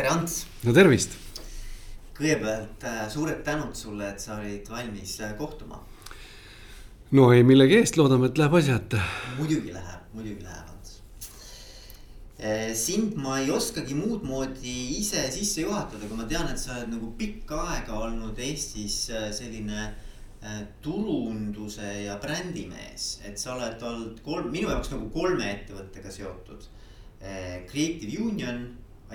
tere, Ants. no tervist. kõigepealt äh, suured tänud sulle, et sa olid valmis äh, kohtuma. no ei millegi eest, loodame, et läheb asja ette. muidugi läheb, muidugi läheb, Ants. Äh, sind ma ei oskagi muud moodi ise sisse juhatada, kui ma tean, et sa oled nagu pikka aega olnud Eestis selline turunduse ja brändimees, et sa oled olnud kolm, minu jaoks nagu kolme ettevõttega seotud. Creative Union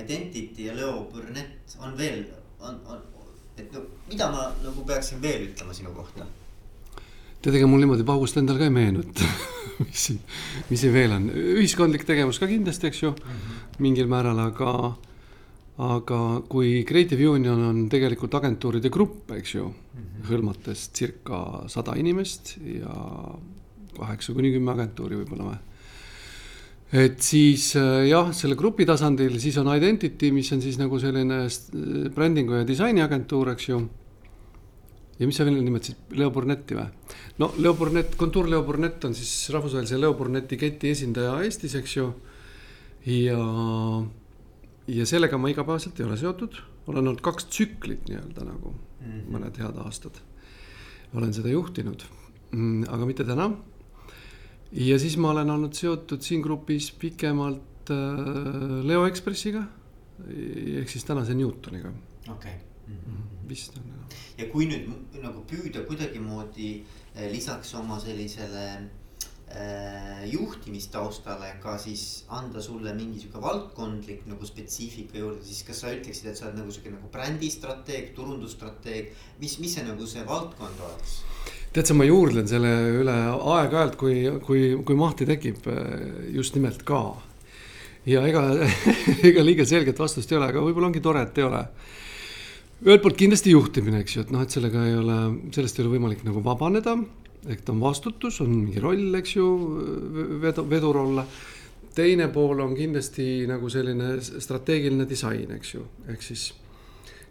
Identity ja Leo Burnett on veel, on, on, et no mida ma nagu peaksin veel ütlema sinu kohta? tead, ega mul niimoodi paugust endal ka ei meenu, et mis siin, mis siin veel on, ühiskondlik tegevus ka kindlasti, eks ju mm, -hmm. mingil määral, aga, aga kui Creative Union on tegelikult agentuuride grupp, eks ju mm, -hmm. hõlmates circa sada inimest ja kaheksa kuni kümme agentuuri võib-olla või et siis äh, jah, selle grupi tasandil, siis on Identity, mis on siis nagu selline brändingu ja disainiagentuur, eks ju. ja mis sa veel nimetasid, Leo Burnetti või? no Leo Burnet, kontuur Leo Burnet on siis rahvusvahelise Leo Burneti keti esindaja Eestis, eks ju. ja, ja sellega ma igapäevaselt ei ole seotud, olen olnud kaks tsüklit nii-öelda nagu mm -hmm. mõned head aastad. olen seda juhtinud, mm, aga mitte täna ja siis ma olen olnud seotud siin grupis pikemalt äh, Leo Ekspressiga ehk siis tänase Newtoniga. okei okay. mm. -hmm. vist on. ja kui nüüd nagu püüda kuidagimoodi äh, lisaks oma sellisele äh, juhtimistaustale ka siis anda sulle mingi sihuke valdkondlik nagu spetsiifika juurde, siis kas sa ütleksid, et sa oled nagu sihuke nagu brändistrateeg, turundusstrateeg, mis, mis see nagu see valdkond oleks? Tead sa, ma juurdlen selle üle aeg-ajalt, kui, kui, kui mahti tekib just nimelt ka. ja ega, ega liiga selget vastust ei ole, aga võib-olla ongi tore, et ei ole. ühelt poolt kindlasti juhtimine, eks ju, et noh, et sellega ei ole, sellest ei ole võimalik nagu vabaneda. ta on vastutus, on mingi roll, eks ju, vedu, vedur olla. teine pool on kindlasti nagu selline strateegiline disain, eks ju, ehk siis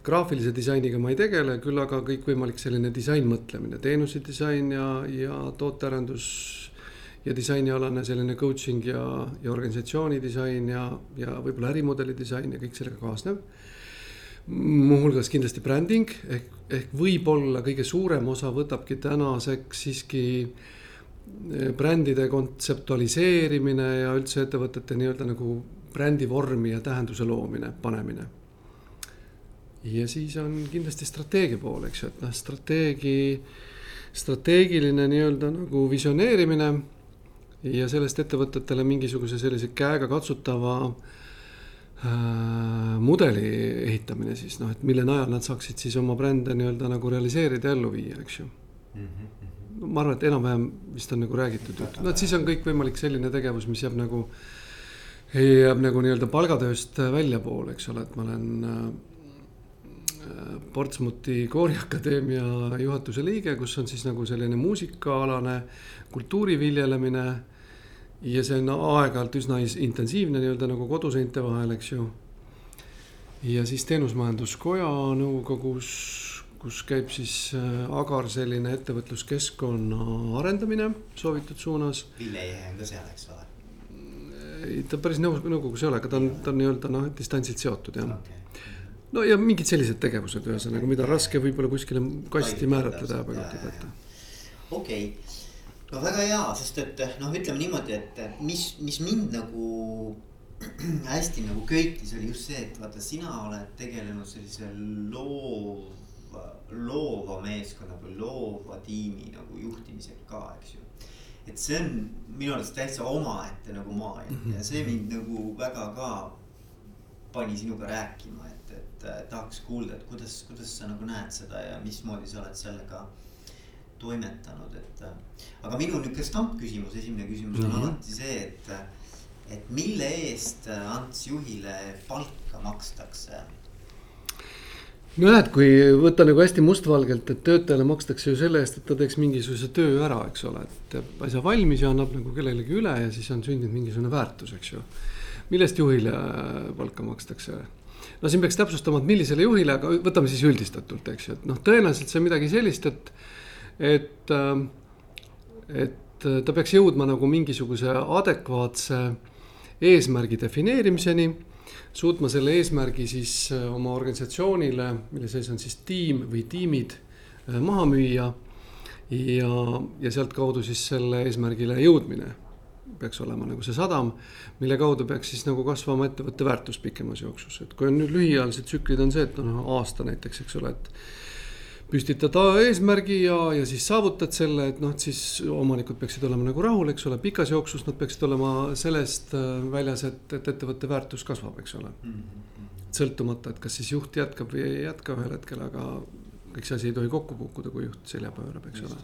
graafilise disainiga ma ei tegele, küll aga kõikvõimalik selline disainmõtlemine, teenuse disain ja, ja tootearendus ja disainialane selline coaching ja, ja organisatsiooni disain ja, ja võib-olla ärimudeli disain ja kõik sellega kaasnev. muuhulgas kindlasti bränding ehk, ehk võib-olla kõige suurem osa võtabki tänaseks siiski eh, brändide kontseptualiseerimine ja üldse ettevõtete nii-öelda nagu brändi vormi ja tähenduse loomine, panemine ja siis on kindlasti strateegia pool, eks ju, et noh, strateegi, strateegiline nii-öelda nagu visioneerimine. ja sellest ettevõtetele mingisuguse sellise käegakatsutava äh, mudeli ehitamine siis noh, et mille najal nad saaksid siis oma brände nii-öelda nagu realiseerida ja ellu viia, eks ju mm. -hmm. ma arvan, et enam-vähem vist on nagu räägitud, no et siis on kõikvõimalik selline tegevus, mis jääb nagu, jääb nagu nii-öelda palgatööst väljapoole, eks ole, et ma olen äh, Portsmuthi Kooriakadeemia juhatuse liige, kus on siis nagu selline muusikaalane kultuuri viljelemine. ja see on aeg-ajalt üsna intensiivne nii-öelda nagu koduseinte vahel, eks ju. ja siis Teenusmajanduskoja nõukogus, kus käib siis äh, agar selline ettevõtluskeskkonna arendamine soovitud suunas. Ville Ehe on ka seal, eks ole? ei, ta päris nõu-, nõukogus ei ole, aga ta on, ta on nii-öelda noh, distantsilt seotud jah okay no ja mingid sellised tegevused, ühesõnaga, mida raske võib-olla kuskile kasti määratleda ja paigutada, et. okei okay., no väga hea, sest et noh, ütleme niimoodi, et mis, mis mind nagu hästi nagu köitis, oli just see, et vaata, sina oled tegelenud sellise loov, loova meeskonna või loova tiimi nagu juhtimisega ka, eks ju. et see on minu arust täitsa omaette nagu maailm mm -hmm. ja see mind nagu väga ka pani sinuga rääkima, et et äh, tahaks kuulda, et kuidas, kuidas sa nagu näed seda ja mismoodi sa oled sellega toimetanud, et. Äh, aga minu nihuke stampküsimus, esimene küsimus on mm -hmm. alati see, et, et mille eest äh, Ants Juhile palka makstakse no näed, kui võtta nagu hästi mustvalgelt, et töötajale makstakse ju selle eest, et ta teeks mingisuguse töö ära, eks ole, et teeb asja valmis ja annab nagu kellelegi üle ja siis on sündinud mingisugune väärtus, eks ju. millest juhile palka makstakse? No siin peaks täpsustama, et millisele juhile, aga võtame siis üldistatult, eks ju, et noh, tõenäoliselt see on midagi sellist, et, et, ähm, et äh, ta peaks jõudma nagu mingisuguse adekvaatse eesmärgi defineerimiseni suutma selle eesmärgi siis oma organisatsioonile, mille sees on siis tiim või tiimid, maha müüa. ja, ja sealtkaudu siis selle eesmärgile jõudmine peaks olema nagu see sadam, mille kaudu peaks siis nagu kasvama ettevõtte väärtus pikemas jooksus, et kui on nüüd lühiajalised tsüklid on see, et noh, aasta näiteks, eks ole, et püstitad eesmärgi ja, ja siis saavutad selle, et noh, et siis omanikud peaksid olema nagu rahul, eks ole, pikas jooksus nad peaksid olema sellest äh, väljas, et, et ettevõtte väärtus kasvab, eks ole. Sõltumata, et kas siis juht jätkab või ei jätka ühel hetkel, aga kõik see asi ei tohi kokku kukkuda, kui juht selja pöörab, eks ole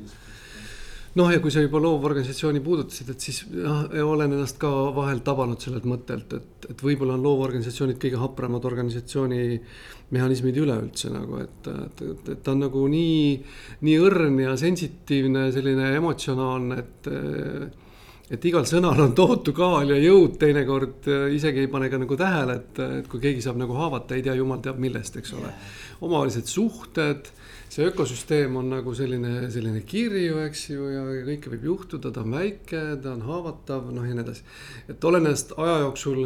noh, ja kui sa juba loovorganisatsiooni puudutasid, et siis jah, olen ennast ka vahel tabanud sellelt mõttelt, et, et võib-olla on loovorganisatsioonid kõige hapramad organisatsiooni mehhanismid üleüldse nagu, et, et, et, et ta on nagu nii, nii õrn ja sensitiivne, selline emotsionaalne, et et igal sõnal on tohutu kaal ja jõud, teinekord isegi ei pane ka nagu tähele, et, et kui keegi saab nagu haavata, ei tea jumal teab millest, eks ole. omavahelised suhted see ökosüsteem on nagu selline, selline kirju, eks ju, ja kõike võib juhtuda, ta on väike, ta on haavatav, noh ja nii edasi. et olen ennast aja jooksul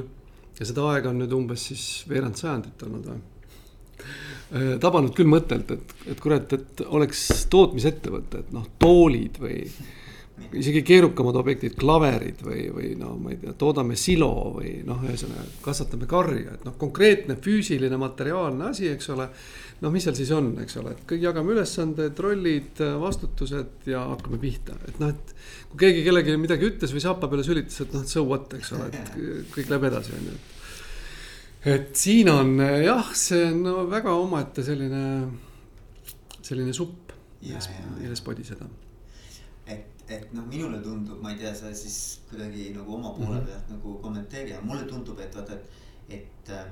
ja seda aega on nüüd umbes siis veerand sajandit olnud või äh, tabanud küll mõttelt, et, et kurat, et oleks tootmisettevõte, et noh, toolid või isegi keerukamad objektid, klaverid või, või no ma ei tea, toodame silo või noh, ühesõnaga kasvatame karja, et noh, konkreetne füüsiline materiaalne asi, eks ole. noh, mis seal siis on, eks ole, et kõik jagame ülesanded, rollid, vastutused ja hakkame pihta, et noh, et. kui keegi kellelegi midagi ütles või sapa peale sülitas, et noh, so what, eks ole, et kõik läheb edasi, on ju. et siin on jah, see on no, väga omaette selline, selline supp, milles, milles podiseda et noh, minule tundub, ma ei tea, sa siis kuidagi nagu oma poole mhm. pealt mm -hmm. nagu kommenteeri, aga mulle tundub, et vaata, et, et äh,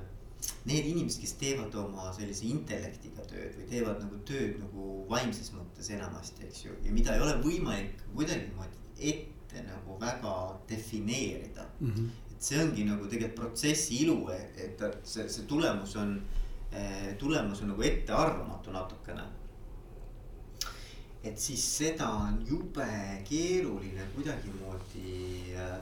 need inimesed, kes teevad oma sellise intellektiga tööd või teevad nagu tööd nagu vaimses mõttes enamasti, eks ju. ja mida ei ole võimalik kuidagimoodi ette nagu väga defineerida mm. -hmm. et see ongi nagu tegelikult protsessi ilu, et see, see tulemus on, äh, tulemus on nagu ettearvamatu natukene et siis seda on jube keeruline kuidagimoodi äh,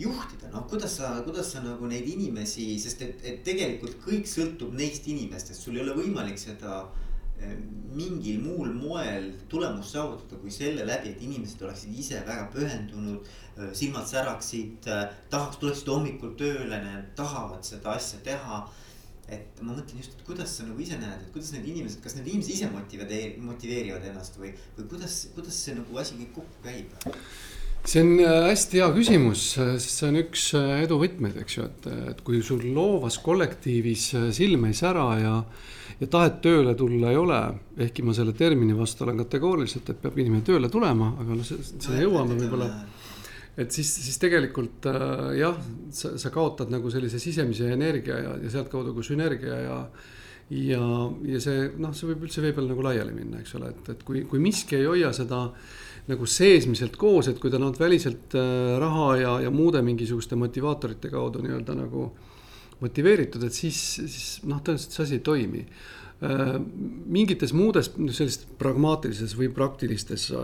juhtida, noh, kuidas sa, kuidas sa nagu neid inimesi, sest et, et tegelikult kõik sõltub neist inimestest, sul ei ole võimalik seda äh, mingil muul moel tulemust saavutada, kui selle läbi, et inimesed oleksid ise väga pühendunud, äh, silmad säraksid, tahaks, tuleksid hommikul tööle, nad tahavad seda asja teha et ma mõtlen just, et kuidas sa nagu ise näed, et kuidas need inimesed, kas need inimesed ise motiveerivad, motiveerivad ennast või, või kuidas, kuidas see nagu asi kõik kokku käib? see on äh, hästi hea küsimus, sest see on üks äh, edu võtmeid, eks ju, et, et kui sul loovas kollektiivis äh, silm ei sära ja, ja tahet tööle tulla ei ole, ehkki ma selle termini vastu olen kategooriliselt, et peab inimene tööle tulema, aga noh, sinna jõuame võib-olla et siis, siis tegelikult äh, jah, sa, sa kaotad nagu sellise sisemise energia ja, ja sealtkaudu ka sünergia ja. ja, ja see noh, see võib üldse vee peal nagu laiali minna, eks ole, et, et kui, kui miski ei hoia seda nagu seesmiselt koos, et kui ta on väliselt äh, raha ja, ja muude mingisuguste motivaatorite kaudu nii-öelda nagu motiveeritud, et siis, siis noh, tõenäoliselt see asi ei toimi mingites muudes sellistes pragmaatilises või praktilistes äh,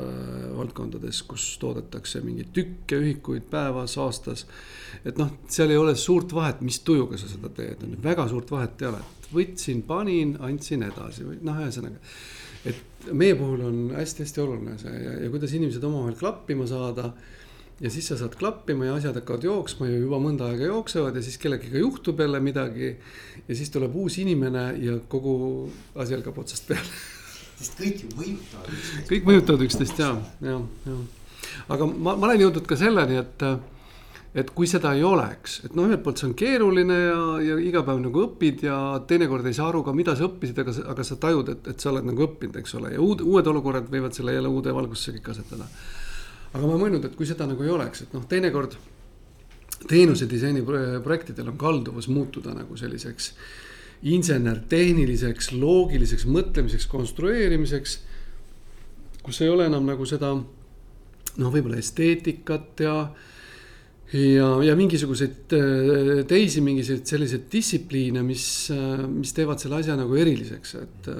valdkondades, kus toodetakse mingeid tükke, ühikuid päevas, aastas. et noh, seal ei ole suurt vahet, mis tujuga sa seda teed, on ju, väga suurt vahet ei ole, võtsin, panin, andsin edasi või noh, ühesõnaga. et meie puhul on hästi-hästi oluline see ja, ja kuidas inimesed omavahel klappima saada ja siis sa saad klappima ja asjad hakkavad jooksma ja juba mõnda aega jooksevad ja siis kellegagi juhtub jälle midagi. ja siis tuleb uus inimene ja kogu asi algab otsast peale. sest kõik ju mõjutavad üksteist. kõik mõjutavad üksteist ja, ja, ja. aga ma, ma olen jõudnud ka selleni, et, et kui seda ei oleks, et noh, ühelt poolt see on keeruline ja, ja iga päev nagu õpid ja teinekord ei saa aru ka, mida sa õppisid, aga, aga sa tajud, et, et sa oled nagu õppinud, eks ole, ja uud, uued olukorrad võivad selle jälle uude valgusse kõik asetada aga ma mõelnud, et kui seda nagu ei oleks, et noh, teinekord teenuse disaini projektidel on kalduvus muutuda nagu selliseks insener-tehniliseks, loogiliseks mõtlemiseks, konstrueerimiseks. kus ei ole enam nagu seda noh, võib-olla esteetikat ja, ja, ja mingisuguseid äh, teisi mingisuguseid selliseid distsipliine, mis, äh, mis teevad selle asja nagu eriliseks, et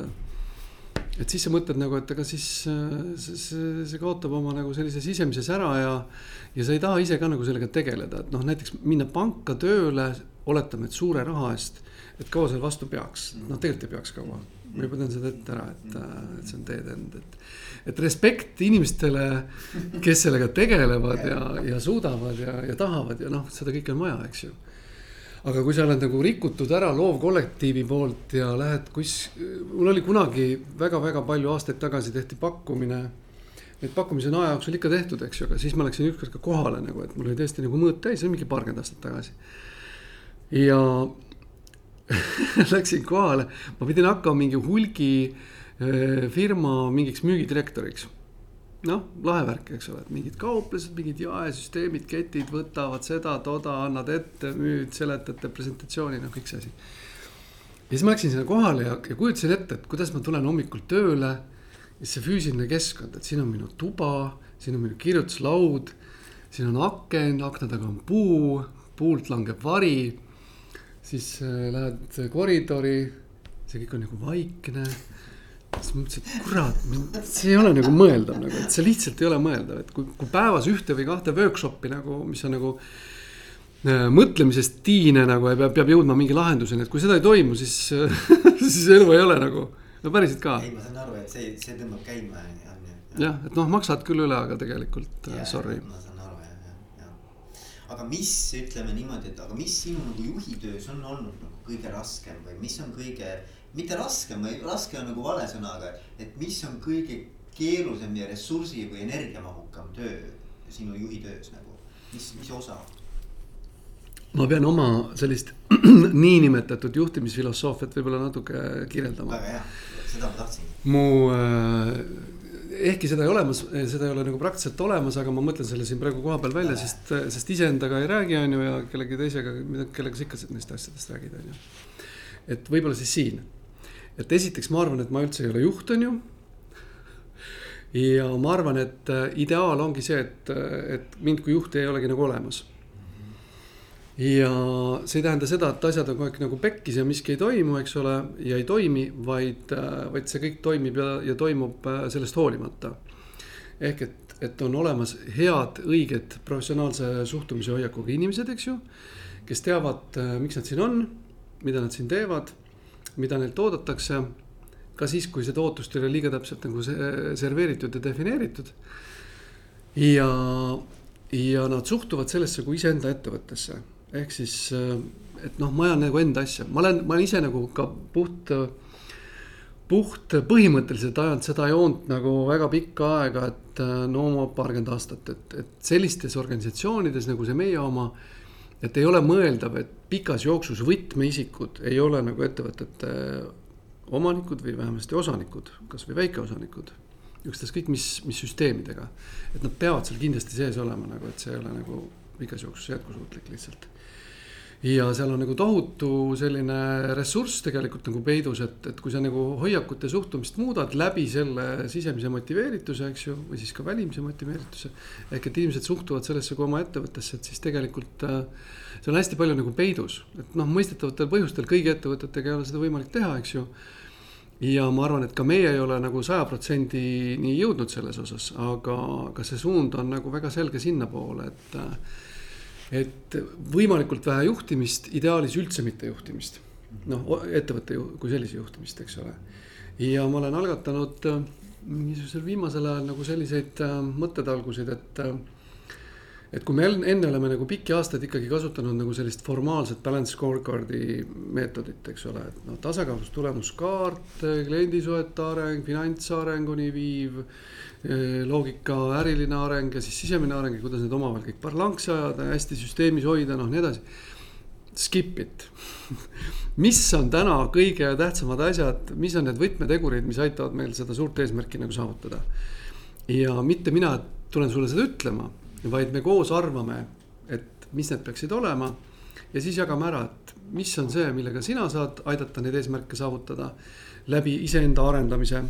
et siis sa mõtled nagu, et aga siis see, see, see kaotab oma nagu sellise sisemise sära ja. ja sa ei taha ise ka nagu sellega tegeleda, et noh, näiteks minna panka tööle oletame, et suure raha eest, et kaua seal vastu peaks, noh, tegelikult ei peaks kaua. ma juba tean seda ette ära, et, et see on teetend, et, et respekt inimestele, kes sellega tegelevad ja, ja suudavad ja, ja tahavad ja noh, seda kõike on vaja, eks ju aga kui sa oled nagu rikutud ära loovkollektiivi poolt ja lähed kus, mul oli kunagi väga-väga palju aastaid tagasi tehti pakkumine. Neid pakkumisi on aja jooksul ikka tehtud, eks ju, aga siis ma läksin ükskord ka kohale nagu, et mul oli tõesti nagu mõõt täis, see on mingi paarkümmend aastat tagasi. ja läksin kohale, ma pidin hakkama mingi hulgifirma eh, mingiks müügidirektoriks noh, lahe värk, eks ole, et mingid kauplused, mingid jaesüsteemid, ketid võtavad seda, toda, annad ette, müüd, seletad presentatsiooni, noh, kõik see asi. ja siis ma läksin sinna kohale ja, ja kujutasin ette, et kuidas ma tulen hommikul tööle. ja see füüsiline keskkond, et siin on minu tuba, siin on minu kirjutuslaud, siin on aken, akna taga on puu, puult langeb vari. siis äh, lähed koridori, see kõik on nagu vaikne siis ma mõtlesin, et kurat, see ei ole nagu mõeldav nagu, et see lihtsalt ei ole mõeldav, et kui, kui päevas ühte või kahte workshop'i nagu, mis on nagu äh,. mõtlemisest tiine nagu ja peab, peab jõudma mingi lahenduseni, et kui seda ei toimu, siis siis elu ei ole nagu, no päriselt ka. ei, ma saan aru, et see, see tõmbab käima jah, et noh, maksad küll üle, aga tegelikult yeah, sorry. ma saan aru jah, jah, jah. aga mis, ütleme niimoodi, et aga mis sinu nagu juhi töös on olnud nagu kõige raskem või mis on kõige mitte raske, raske on nagu vale sõna, aga et mis on kõige keerulisem ja ressursi või energiamahukam töö sinu juhi töös nagu, mis, mis osa? ma pean oma sellist niinimetatud juhtimisfilosoofiat võib-olla natuke kirjeldama. väga hea, seda ma tahtsin. mu äh, ehkki seda ei olemas, seda ei ole nagu praktiliselt olemas, aga ma mõtlen selle siin praegu koha peal välja, sest, sest iseendaga ei räägi, on ju, ja kellegi teisega, kellega sa ikka neist asjadest räägid, on ju. et võib-olla siis siin et esiteks ma arvan, et ma üldse ei ole juht, on ju. ja ma arvan, et äh, ideaal ongi see, et, äh, et mind kui juhti ei olegi nagu olemas. ja see ei tähenda seda, et asjad on kogu aeg nagu pekkis ja miski ei toimu, eks ole, ja ei toimi, vaid, äh, vaid see kõik toimib ja, ja toimub sellest hoolimata. ehk et, et on olemas head, õiged professionaalse suhtumise hoiakuga inimesed, eks ju. kes teavad, miks nad siin on, mida nad siin teevad mida neilt oodatakse. ka siis, kui seda ootust ei ole liiga täpselt nagu serveeritud ja defineeritud. ja, ja nad suhtuvad sellesse kui iseenda ettevõttesse, ehk siis, et noh, ma ajan nagu enda asja, ma olen, ma olen ise nagu ka puht puht põhimõtteliselt ajanud seda joont nagu väga pikka aega, et no oma paarkümmend aastat, et, et sellistes organisatsioonides nagu see meie oma et ei ole mõeldav, et pikas jooksus võtmeisikud ei ole nagu ettevõtete omanikud või vähemasti osanikud, kasvõi väikeosanikud. ükstaskõik mis, mis süsteemidega, et nad peavad seal kindlasti sees olema nagu, et see ei ole nagu pikas jooksus jätkusuutlik lihtsalt ja seal on nagu tohutu selline ressurss tegelikult nagu peidus, et, et kui sa nagu hoiakut ja suhtumist muudad läbi selle sisemise motiveerituse, eks ju, või siis ka välimise motiveerituse. ehk et inimesed suhtuvad sellesse kui oma ettevõttesse, et siis tegelikult äh, see on hästi palju nagu peidus, et noh, mõistetavatel põhjustel kõigi ettevõtetega ei ole seda võimalik teha, eks ju ja ma arvan, et ka meie ei ole nagu saja protsendini jõudnud selles osas, aga, aga see suund on nagu väga selge sinnapoole, et äh, et võimalikult vähe juhtimist, ideaalis üldse mitte juhtimist. noh, ettevõtte ju, kui sellise juhtimist, eks ole. ja ma olen algatanud äh, niisugusel viimasel ajal nagu selliseid äh, mõttetalgusid, et äh, et kui me enne oleme nagu pikki aastaid ikkagi kasutanud nagu sellist formaalset balance scorecard'i meetodit, eks ole, et noh, tasakaalus tulemuskaart, kliendisuhete areng, finantsarenguni viiv loogika, äriline areng ja siis sisemine areng ja kuidas need omavahel kõik parlankse ajada ja hästi süsteemis hoida, noh nii edasi. Skip it mis on täna kõige tähtsamad asjad, mis on need võtmetegurid, mis aitavad meil seda suurt eesmärki nagu saavutada. ja mitte mina tulen sulle seda ütlema, vaid me koos arvame, et mis need peaksid olema. ja siis jagame ära, et mis on see, millega sina saad aidata neid eesmärke saavutada läbi iseenda arendamise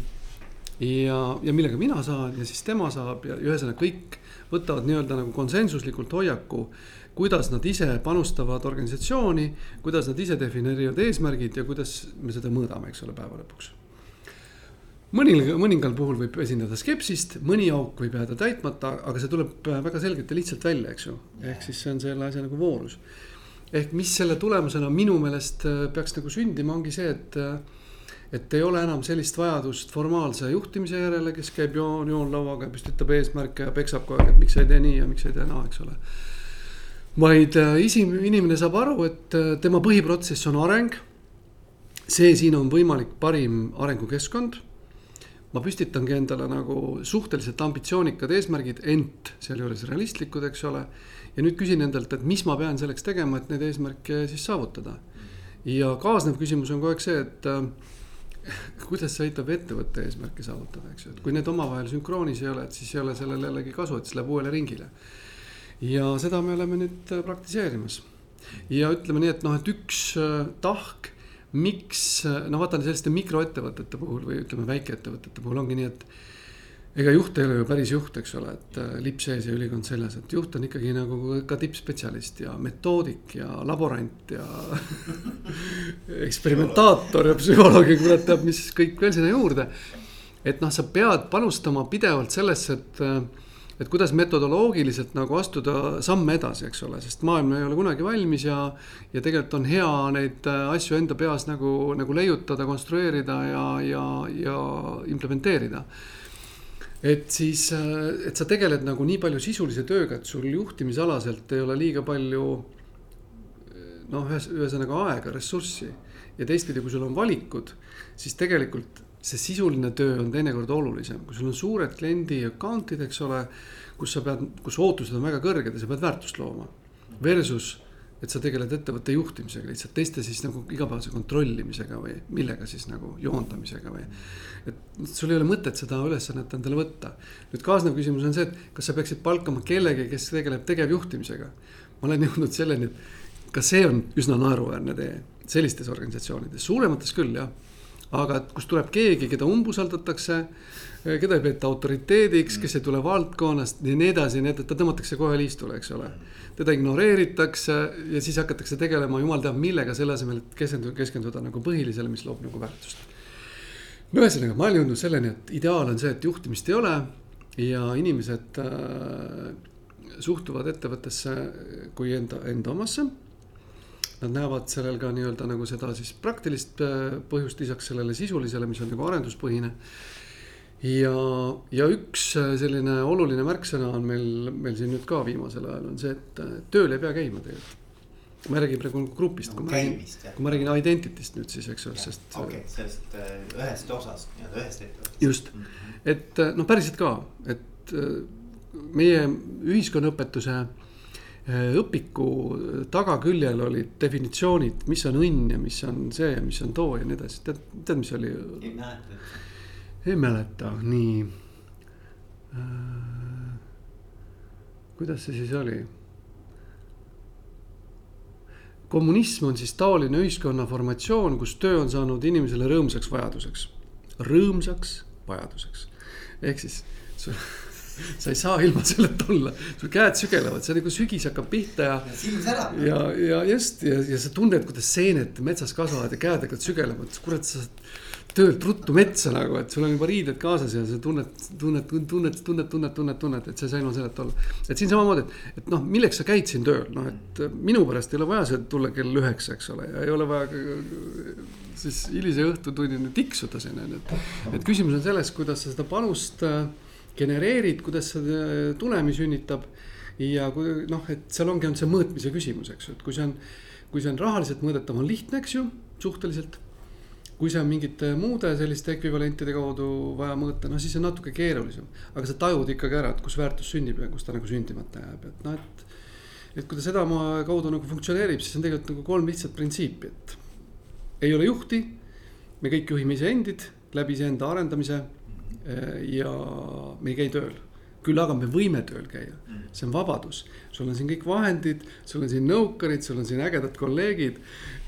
ja, ja millega mina saan ja siis tema saab ja ühesõnaga kõik võtavad nii-öelda nagu konsensuslikult hoiaku, kuidas nad ise panustavad organisatsiooni, kuidas nad ise defineerivad eesmärgid ja kuidas me seda mõõdame, eks ole, päeva lõpuks. mõnil, mõningal puhul võib esindada skepsist, mõni auk võib jääda täitmata, aga see tuleb väga selgelt ja lihtsalt välja, eks ju, ehk siis see on selle asja nagu voorus ehk mis selle tulemusena minu meelest peaks nagu sündima, ongi see, et et ei ole enam sellist vajadust formaalse juhtimise järele, kes käib joon, joonlauaga ja püstitab eesmärke ja peksab kogu aeg, et miks sa ei tee nii ja miks sa ei tee naa, eks ole. vaid isim-, inimene saab aru, et tema põhiprotsess on areng. see siin on võimalik parim arengukeskkond ma püstitangi endale nagu suhteliselt ambitsioonikad eesmärgid, ent sealjuures realistlikud, eks ole. ja nüüd küsin endalt, et mis ma pean selleks tegema, et neid eesmärke siis saavutada. ja kaasnev küsimus on kogu aeg see, et äh, kuidas see aitab ettevõtte eesmärke saavutada, eks ju, et kui need omavahel sünkroonis ei ole, et siis ei ole sellel jällegi kasu, et siis läheb uuele ringile. ja seda me oleme nüüd äh, praktiseerimas. ja ütleme nii, et noh, et üks äh, tahk miks, no vaatan selliste mikroettevõtete puhul või ütleme, väikeettevõtete puhul ongi nii, et ega juht ei ole ju päris juht, eks ole, et äh, lipp sees ja ülikond seljas, et juht on ikkagi nagu ka tippspetsialist ja metoodik ja laborant ja eksperimentaator ja psühholoog ja kurat teab, mis kõik veel sinna juurde. et noh, sa pead panustama pidevalt sellesse, et äh, et kuidas metodoloogiliselt nagu astuda samme edasi, eks ole, sest maailm ei ole kunagi valmis ja. ja tegelikult on hea neid äh, asju enda peas nagu, nagu leiutada, konstrueerida ja, ja, ja implementeerida. Et siis, äh, et sa tegeled nagu nii palju sisulise tööga, et sul juhtimisalaselt ei ole liiga palju. noh, ühes, ühesõnaga aega, ressurssi ja teistpidi, kui sul on valikud, siis tegelikult see sisuline töö on teinekord olulisem, kui sul on suured kliendi account'id, eks ole. kus sa pead, kus ootused on väga kõrged ja sa pead väärtust looma. Versus, et sa tegeled ettevõtte juhtimisega lihtsalt teiste siis nagu igapäevase kontrollimisega või millega siis nagu joondamisega või. et sul ei ole mõtet seda ülesannet endale võtta. nüüd kaasnev küsimus on see, et kas sa peaksid palkama kellegi, kes tegeleb tegevjuhtimisega. ma olen jõudnud selleni, et ka see on üsna naeruväärne tee sellistes organisatsioonides, suuremates küll jah aga et kust tuleb keegi, keda umbusaldatakse, keda ei peeta autoriteediks, kes ei tule valdkonnast ja nii edasi ja nii edasi, ta tõmmatakse kohe liistule, eks ole. teda ignoreeritakse ja siis hakatakse tegelema jumal teab millega, selle asemel, et keskenduda, keskenduda nagu põhilisele, mis loob nagu väärtust. no ühesõnaga, ma olen jõudnud selleni, et ideaal on see, et juhtimist ei ole ja inimesed äh, suhtuvad ettevõttesse kui enda, enda omasse Nad näevad sellel ka nii-öelda nagu seda siis praktilist äh, põhjust lisaks sellele sisulisele, mis on nagu arenduspõhine. Ja, ja üks äh, selline oluline märksõna on meil, meil siin nüüd ka viimasel ajal on see, et äh, tööl ei pea käima tegelikult ma räägin praegu grupist nagu, kui ma räägin, kui ma räägin Identity'st nüüd siis, eks ju, sest. okei okay,, sellest ühest osast, nii-öelda ühest ettevõttest. just mm, -hmm. et noh, päriselt ka, et meie ühiskonnaõpetuse Äh, õpiku tagaküljel olid definitsioonid, mis on õnn ja mis on see ja mis on too ja nii edasi, tead, tead, mis oli? ei mäleta. Ei mäleta, nii äh,. kuidas see siis oli? kommunism on siis taoline ühiskonna formatsioon, kus töö on saanud inimesele rõõmsaks vajaduseks, rõõmsaks vajaduseks. ehk siis sa ei saa ilma selleta olla, sul käed sügelevad, see nagu sügis hakkab pihta ja. ja, ja just ja, ja sa tunned, kuidas seened metsas kasvavad ja käed hakkavad sügelema, et kurat, sa töölt ruttu metsa nagu, et sul on juba riided kaasas ja sa tunned, tunned, tunned, tunned, tunned, tunned, tunned, et sa ei saa ilma selleta olla. et siin samamoodi, et, et noh, milleks sa käid siin tööl, noh, et äh, minu pärast ei ole vaja sealt tulla kell üheksa, eks ole, ja ei ole vaja ka, siis hilise õhtutunnini tiksuda sinna, et. et küsimus on selles, kuidas sa seda panust äh, genereerid, kuidas sa äh, tulemi sünnitab ja kui noh, et seal ongi ainult see mõõtmise küsimus, eks ju, et kui see on, kui see on rahaliselt mõõdetav, on lihtne, eks ju, suhteliselt kui see on mingite muude selliste ekvivalentide kaudu vaja mõõta, no siis on natuke keerulisem. aga sa tajud ikkagi ära, et kus väärtus sünnib ja kus ta nagu sündimata jääb, et noh, et. et kui ta seda kaudu nagu funktsioneerib, siis on tegelikult nagu kolm lihtsat printsiipi, et ei ole juhti. me kõik juhime iseendid läbi iseenda arendamise ja me ei käi tööl küll aga me võime tööl käia, see on vabadus. sul on siin kõik vahendid, sul on siin nõukarid, sul on siin ägedad kolleegid.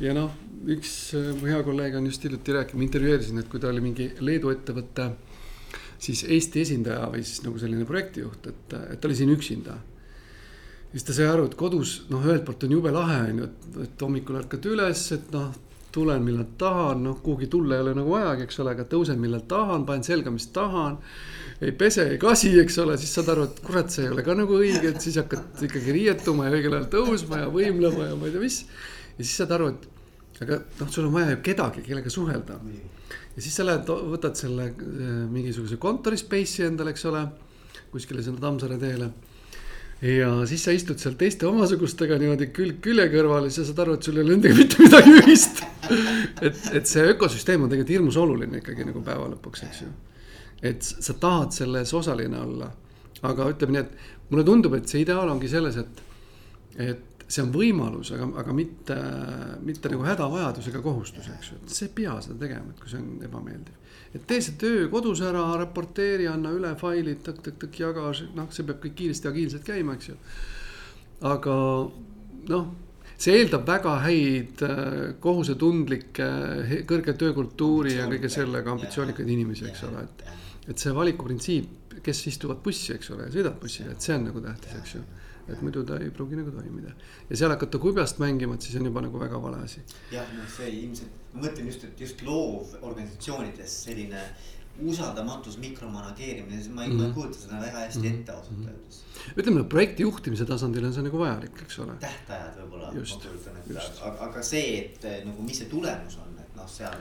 ja noh, üks äh, mu hea kolleeg on just hiljuti rääkinud, ma intervjueerisin, et kui ta oli mingi Leedu ettevõtte. siis Eesti esindaja või siis nagu selline projektijuht, et, et ta oli siin üksinda. siis ta sai aru, et kodus noh, ühelt poolt on jube lahe on ju, et, et hommikul ärkad üles, et noh tulen millal tahan, noh, kuhugi tulla ei ole nagu vajagi, eks ole, aga tõusen millal tahan, panen selga, mis tahan. ei pese, ei kasi, eks ole, siis saad aru, et kurat, see ei ole ka nagu õige, et siis hakkad ikkagi riietuma ja õigel ajal tõusma ja võimlema ja ma ei tea, mis. ja siis saad aru, et aga noh, sul on vaja ju kedagi, kellega suhelda. ja siis sa lähed, võtad selle eh, mingisuguse kontori space'i endale, eks ole, kuskile sinna Tammsaare teele ja siis sa istud seal teiste omasugustega niimoodi külg külje kõrval ja sa saad aru, et sul ei ole nendega mitte midagi ühist. et, et see ökosüsteem on tegelikult hirmus oluline ikkagi nagu päeva lõpuks, eks ju. et sa tahad selles osaline olla. aga ütleme nii, et mulle tundub, et see ideaal ongi selles, et, et see on võimalus, aga, aga mitte, mitte nagu hädavajadus ega kohustus, eks ju, et sa ei pea seda tegema, et kui see on ebameeldiv et tee see töö kodus ära, raporteeri, anna üle failid, tõk-tõk-tõk, jaga, noh, see peab kõik kiiresti agiilselt käima, eks ju. aga noh, see eeldab väga häid kohusetundlikke, kõrge töökultuuri ja kõige sellega ambitsioonikaid inimesi, eks ole, et. et see valikuprintsiip, kes istuvad bussi, eks ole, ja sõidavad bussiga, et see on nagu tähtis, eks ju et muidu ta ei pruugi nagu toimida. ja seal hakata kubjast mängima, et siis on juba nagu väga vale asi. jah, noh, see ilmselt, ma mõtlen just, et just loovorganisatsioonides selline usaldamatus, mikromanageerimine, ma ei mm, -hmm. kujuta seda väga hästi mm -hmm. ette ausalt mhm. öeldes. ütleme, projekti juhtimise tasandil on see nagu vajalik, eks ole. tähtajad võib-olla, ma kujutan ette, aga, aga see, et nagu, mis see tulemus on noh, seal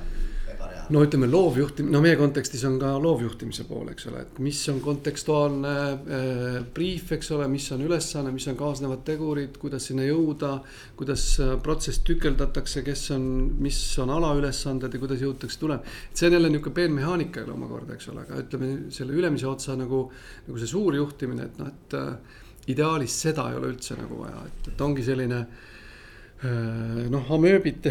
ebareaalne. no ütleme, loovjuhtim-, no meie kontekstis on ka loovjuhtimise pool, eks ole, et mis on kontekstuaalne äh, briif, eks ole, mis on ülesanne, mis on kaasnevad tegurid, kuidas sinna jõuda. kuidas äh, protsess tükeldatakse, kes on, mis on alaülesanded ja kuidas jõutakse tulema. et see on jälle nihuke peenmehaanika jälle omakorda, eks ole, aga ütleme selle ülemise otsa nagu, nagu see suur juhtimine, et noh, et äh, ideaalis seda ei ole üldse nagu vaja, et, et ongi selline Äh, noh, amööbid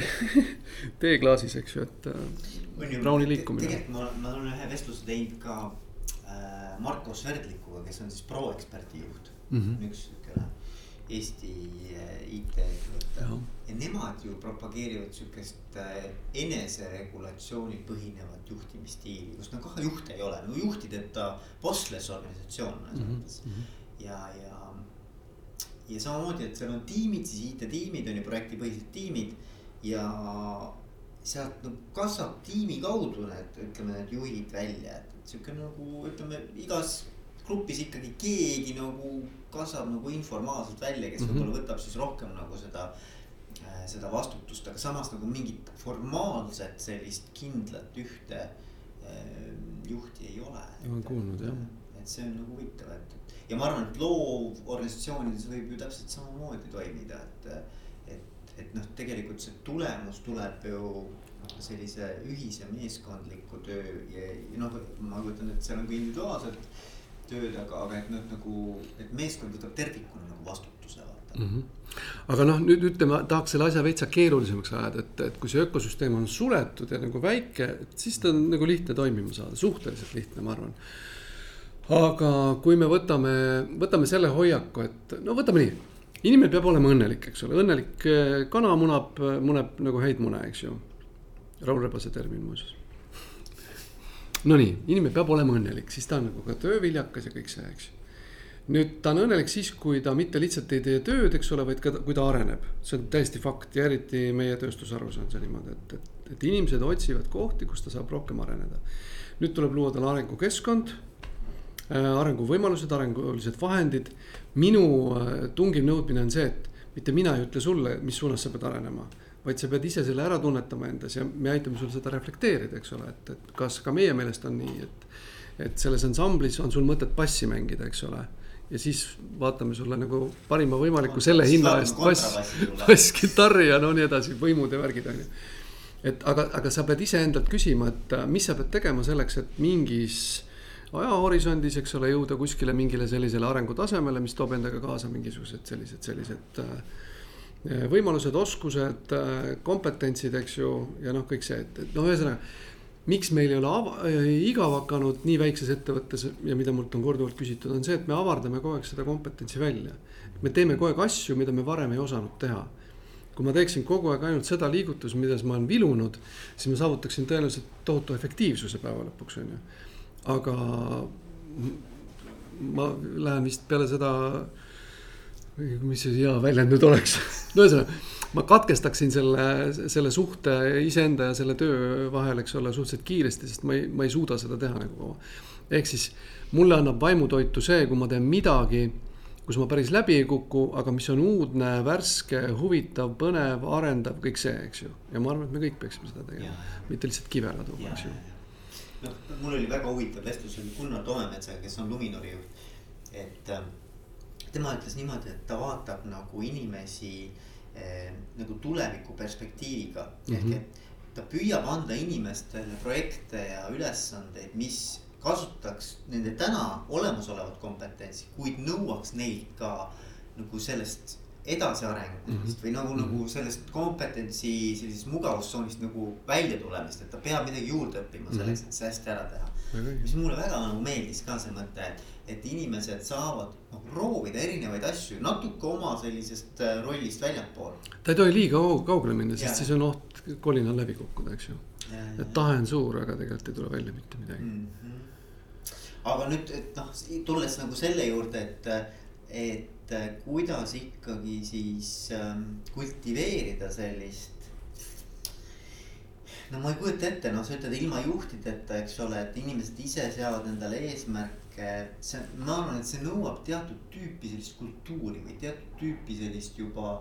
teeklaasis, eks ju, et äh, rauni liikumine. tegelikult ma, ma olen ühe vestluse teinud ka äh, Marko Sverdlikuga, kes on siis ProExperti juht mm, -hmm. üks siukene Eesti äh, IT-ettevõte. ja nemad ju propageerivad siukest äh, eneseregulatsioonil põhinevat juhtimisstiili, kus no kohe juhte ei ole, no juhtideta bossless organisatsioon mõnes mm -hmm. mõttes. ja, ja ja samamoodi, et seal on tiimid, siis IT-tiimid on ju projektipõhised tiimid ja sealt nagu kasvab tiimi kaudu need, ütleme, need juhid välja, et, et sihuke nagu ütleme igas grupis ikkagi keegi nagu kasvab nagu informaalselt välja, kes mm -hmm. võib-olla võtab siis rohkem nagu seda äh,, seda vastutust, aga samas nagu mingit formaalset sellist kindlat ühte äh, juhti ei ole. olen kuulnud jah. et see on nagu huvitav, et ja ma arvan, et loovorganisatsioonides võib ju täpselt samamoodi toimida, et. et, et noh, tegelikult see tulemus tuleb ju sellise ühise meeskondliku töö ja, ja noh, ma kujutan, et seal on ka individuaalset tööd, aga, aga et noh, nagu, et meeskond võtab tervikuna nagu vastutuse vaata mm. -hmm. aga noh, nüüd ütleme, tahaks selle asja veitsa keerulisemaks ajada, et, et kui see ökosüsteem on suletud ja nagu väike, siis ta on nagu lihtne toimima saada, suhteliselt lihtne, ma arvan aga kui me võtame, võtame selle hoiaku, et no võtame nii. inimene peab olema õnnelik, eks ole, õnnelik eh, kana munab, muneb nagu häid mune, eks ju. Raul Rebase termin muuseas. Nonii, inimene peab olema õnnelik, siis ta on nagu ka tööviljakas ja kõik see, eks nüüd ta on õnnelik siis, kui ta mitte lihtsalt ei tee tööd, eks ole, vaid ka kui ta areneb. see on täiesti fakt ja eriti meie tööstusharus on see niimoodi, et, et, et inimesed otsivad kohti, kus ta saab rohkem areneda. nüüd tuleb luua talle arengukeskkond arenguvõimalused, arengulised vahendid. minu äh, tungiv nõudmine on see, et mitte mina ei ütle sulle, mis suunas sa pead arenema vaid sa pead ise selle ära tunnetama endas ja me aitame sul seda reflekteerida, eks ole, et, et kas ka meie meelest on nii, et. et selles ansamblis on sul mõtet bassi mängida, eks ole. ja siis vaatame sulle nagu parima võimaliku selle hinna eest bass, basskitarri ja no nii edasi, võimud ja värgid on ju. et aga, aga sa pead iseendalt küsima, et mis sa pead tegema selleks, et mingis ajahorisondis, eks ole, jõuda kuskile mingile sellisele arengutasemele, mis toob endaga kaasa mingisugused sellised, sellised äh, võimalused, oskused, äh, kompetentsid, eks ju, ja noh, kõik see, et, et noh, ühesõnaga. miks meil ei ole ava, äh, igav hakanud nii väikses ettevõttes ja mida mult on korduvalt küsitud, on see, et me avardame kogu aeg seda kompetentsi välja. me teeme kogu aeg asju, mida me varem ei osanud teha kui ma teeksin kogu aeg ainult seda liigutust, milles ma olen vilunud, siis ma saavutaksin tõenäoliselt tohutu efektiivsuse päeva lõpuks, on ju aga ma lähen vist peale seda, mis see hea väljend nüüd oleks no ühesõnaga, ma katkestaksin selle, selle suhte iseenda ja selle töö vahel, eks ole, suhteliselt kiiresti, sest ma ei, ma ei suuda seda teha nagu. ehk siis mulle annab vaimutoitu see, kui ma teen midagi, kus ma päris läbi ei kuku, aga mis on uudne, värske, huvitav, põnev, arendav, kõik see, eks ju. ja ma arvan, et me kõik peaksime seda tegema, mitte lihtsalt kivela tuua, eks ju. Noh, mul oli väga huvitav vestlus oli Gunnar Toemetsaga, kes on Luminori juht, et äh, tema ütles niimoodi, et ta vaatab nagu inimesi eh, nagu tuleviku perspektiiviga mm. -hmm. ehk et ta püüab anda inimestele projekte ja ülesandeid, mis kasutaks nende täna olemasolevat kompetentsi, kuid nõuaks neilt ka nagu sellest edasiarengumist mm -hmm. või nagu mm, -hmm. nagu sellest kompetentsi sellisest mugavustsoonist nagu välja tulemist, et ta peab midagi juurde õppima selleks, et see hästi ära teha. mis mulle väga nagu meeldis ka see mõte, et et inimesed saavad noh proovida erinevaid asju natuke oma sellisest äh, rollist väljapool. ta ei tohi liiga kaugele minna, sest ja. siis on oht kolinal läbi kukkuda, eks ju. et tahe on suur, aga tegelikult ei tule välja mitte midagi mm. -hmm. aga nüüd, et noh, tulles nagu selle juurde, et, et kuidas ikkagi siis ähm, kultiveerida sellist no ma ei kujuta ette, noh, sa ütled ilma juhtideta, eks ole, et inimesed ise seavad endale eesmärke see, ma arvan, et see nõuab teatud tüüpi sellist kultuuri või teatud tüüpi sellist juba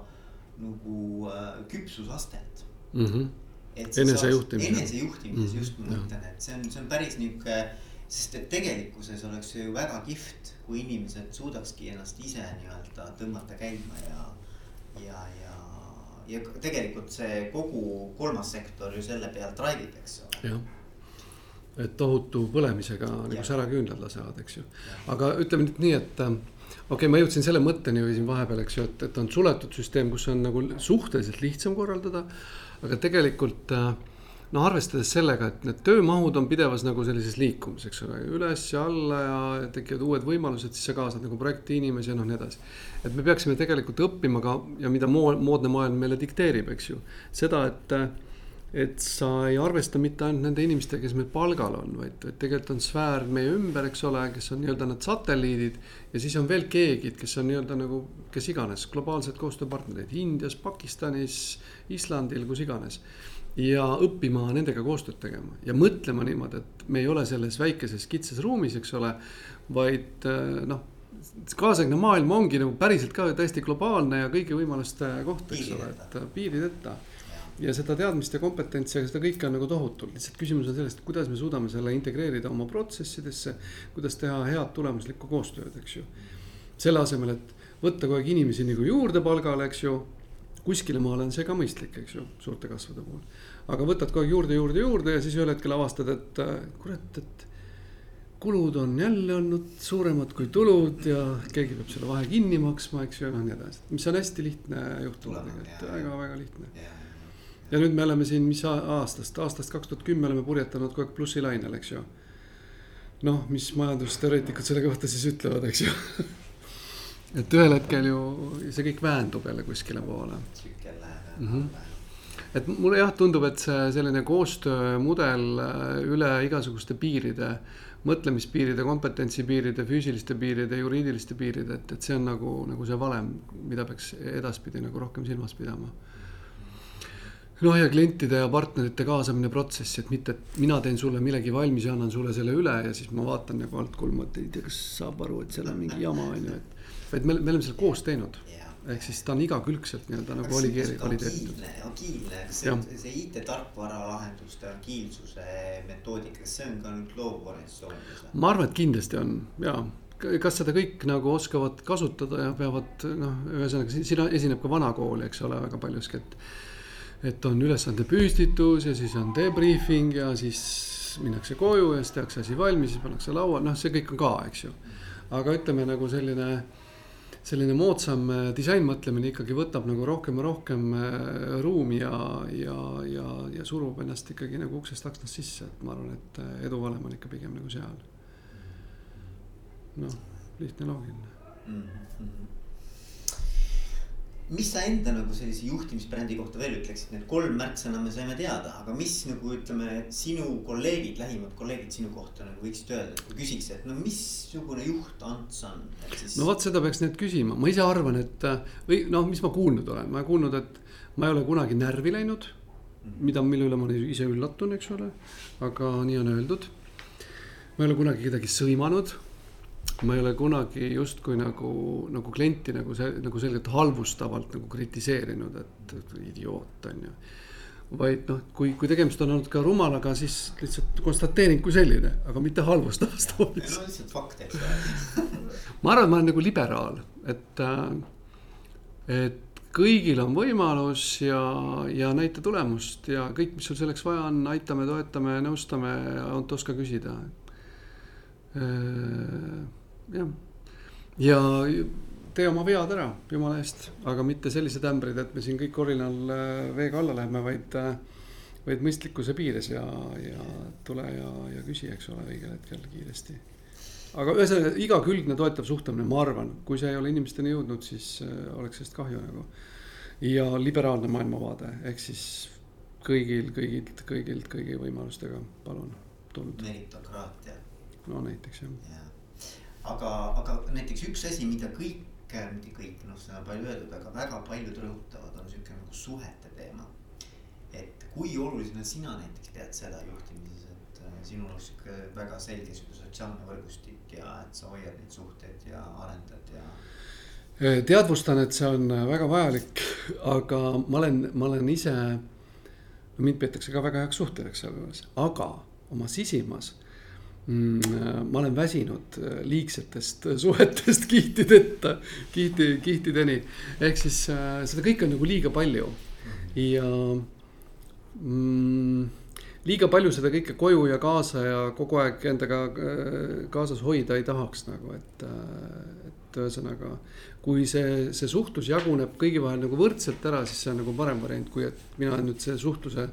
nagu äh, küpsusastet mm. -hmm. enesejuhtimises. enesejuhtimises mm -hmm. just ma mõtlen, et see on, see on päris nihuke, sest et tegelikkuses oleks see ju väga kihvt, kui inimesed suudakski ennast ise nii-öelda tõmmata käima ja, ja, ja, ja tegelikult see kogu kolmas sektor ju selle pealt drive ib, eks ole et tohutu põlemisega nagu säraküünlad lasevad, eks ju. aga ütleme nüüd nii, et äh, okei okay,, ma jõudsin selle mõtteni ju siin vahepeal, eks ju, et, et on suletud süsteem, kus on nagu suhteliselt lihtsam korraldada. aga tegelikult äh, noh, arvestades sellega, et need töömahud on pidevas nagu sellises liikumises, eks ole, üles ja alla ja tekivad uued võimalused, siis sa kaasad nagu projekti inimesi ja noh, nii edasi. et me peaksime tegelikult õppima ka ja mida moodne maailm meile dikteerib, eks ju, seda, et et sa ei arvesta mitte ainult nende inimestega, kes meil palgal on, vaid tegelikult on sfäär meie ümber, eks ole, kes on nii-öelda need satelliidid. ja siis on veel keegi, kes on nii-öelda nagu kes iganes, globaalsed koostööpartnerid Indias, Pakistanis, Islandil, kus iganes. Ja õppima nendega koostööd tegema ja mõtlema niimoodi, et me ei ole selles väikeses kitsas ruumis, eks ole, vaid noh kaasaegne maailm ongi nagu päriselt ka täiesti globaalne ja kõigi võimaluste koht, eks ole, et piirideta ja seda teadmist ja kompetentsi, aga seda kõike on nagu tohutult, lihtsalt küsimus on selles, et kuidas me suudame selle integreerida oma protsessidesse. kuidas teha head tulemuslikku koostööd, eks ju. selle asemel, et võtta kogu aeg inimesi nagu juurde palgale, eks ju. kuskile maale on see ka mõistlik, eks ju, suurte kasvude puhul. Aga võtad kogu aeg juurde, juurde, juurde ja siis ühel hetkel avastad, et äh, kurat, et kulud on jälle olnud suuremad kui tulud ja keegi peab selle vahe kinni maksma, eks ju, ja nii edasi, mis on hästi lihtne juhtum tegelikult, väga-väga lihtne. Ja nüüd me oleme siin, mis aastast, aastast kaks tuhat kümme oleme purjetanud kogu aeg plussilainel, eks ju. noh, mis majandusteoreetikud selle kohta siis ütlevad, eks ju. Et ühel hetkel ju see kõik väändub jälle kuskile poole. tsükkel läheb mm. -hmm et mulle jah, tundub, et see selline koostöömudel äh, üle igasuguste piiride, mõtlemispiiride, kompetentsipiiride, füüsiliste piiride, juriidiliste piiride, et, et see on nagu, nagu see valem, mida peaks edaspidi nagu rohkem silmas pidama noh, ja klientide ja partnerite kaasamine protsessi, et mitte, et mina teen sulle millegi valmis ja annan sulle selle üle ja siis ma vaatan nagu altkulmu, et ei tea, kas saab aru, et seal on mingi jama, on ju, et. vaid me, me oleme selle koos teinud. Ehk siis ta on igakülgselt nii-öelda nagu valigeeri-, valideeritud. agiilne, kas see, see IT-tarkvara lahenduste agiilsuse metoodika, kas see on ka nüüd loov organisatsioonides? ma arvan, et kindlasti on ja kas seda kõik nagu oskavad kasutada ja peavad noh, ühesõnaga siin esineb ka vana kooli, eks ole, väga paljuski, et et on ülesande püstitus ja siis on debriefing ja siis minnakse koju ja siis tehakse asi valmis, siis pannakse lauale, noh, see kõik on ka, eks ju. aga ütleme nagu selline, selline moodsam äh, disainmõtlemine ikkagi võtab nagu rohkem ja rohkem äh, ruumi ja, ja, ja, ja surub ennast ikkagi nagu uksest aknast sisse, et ma arvan, et äh, edu valem on ikka pigem nagu seal. noh, lihtne, loogiline mm. -hmm mis sa enda nagu sellise juhtimisbrändi kohta veel ütleksid, need kolm märksõna me saime teada, aga mis nagu ütleme, sinu kolleegid, lähimad kolleegid sinu kohta nagu võiksid öelda, kui küsiks, et no missugune juht Ants on, siis. no vot, seda peaks nüüd küsima, ma ise arvan, et või noh, mis ma kuulnud olen, ma olen kuulnud, et ma ei ole kunagi närvi läinud. mida, mille üle ma ise üllatun, eks ole, aga nii on öeldud. ma ei ole kunagi kedagi sõimanud ma ei ole kunagi justkui nagu, nagu klienti nagu see, nagu selgelt halvustavalt nagu kritiseerinud, et, idioot on ju. vaid noh, kui, kui tegemist on olnud ka rumalaga, siis lihtsalt konstateering kui selline, aga mitte halvustavas toonis. no lihtsalt fakt, eks ole ma arvan, et ma olen nagu liberaal, et, et kõigil on võimalus ja, ja näita tulemust ja kõik, mis sul selleks vaja on, aitame, toetame, nõustame, ainult oska küsida jah, ja tee oma vead ära, jumala eest, aga mitte sellised ämbrid, et me siin kõik orinal äh, veega alla läheme, vaid, äh, vaid mõistlikkuse piires ja, ja tule ja, ja küsi, eks ole, õigel hetkel kiiresti. aga ühesõnaga igakülgne toetav suhtlemine, ma arvan, kui see ei ole inimesteni jõudnud, siis äh, oleks sellest kahju nagu. ja liberaalne maailmavaade, ehk siis kõigil, kõigilt, kõigilt, kõigi võimalustega, palun, tuld. meritokraatia. no näiteks jah ja aga, aga näiteks üks asi, mida kõik, mitte kõik, noh, seda on palju öeldud, aga väga paljud rõhutavad, on sihuke nagu suhete teema. et kui olulisena sina näiteks pead seda juhtimises, et äh, sinul on sihuke väga selge sihuke sotsiaalne võrgustik ja et sa hoiad neid suhteid ja arendad ja äh, teadvustan, et see on äh, väga vajalik, aga ma olen, ma olen ise, mind peetakse ka väga heaks suhtlejaks sealjuures, aga oma sisimas ma olen väsinud äh, liigsetest äh, suhetest kihtideta, kihti, kihtideni. ehk siis äh, seda kõike on nagu liiga palju ja mm, liiga palju seda kõike koju ja kaasa ja kogu aeg endaga kaasas hoida ei tahaks nagu, et, et ühesõnaga. kui see, see suhtlus jaguneb kõigi vahel nagu võrdselt ära, siis see on nagu parem variant, kui et mina nüüd see suhtluse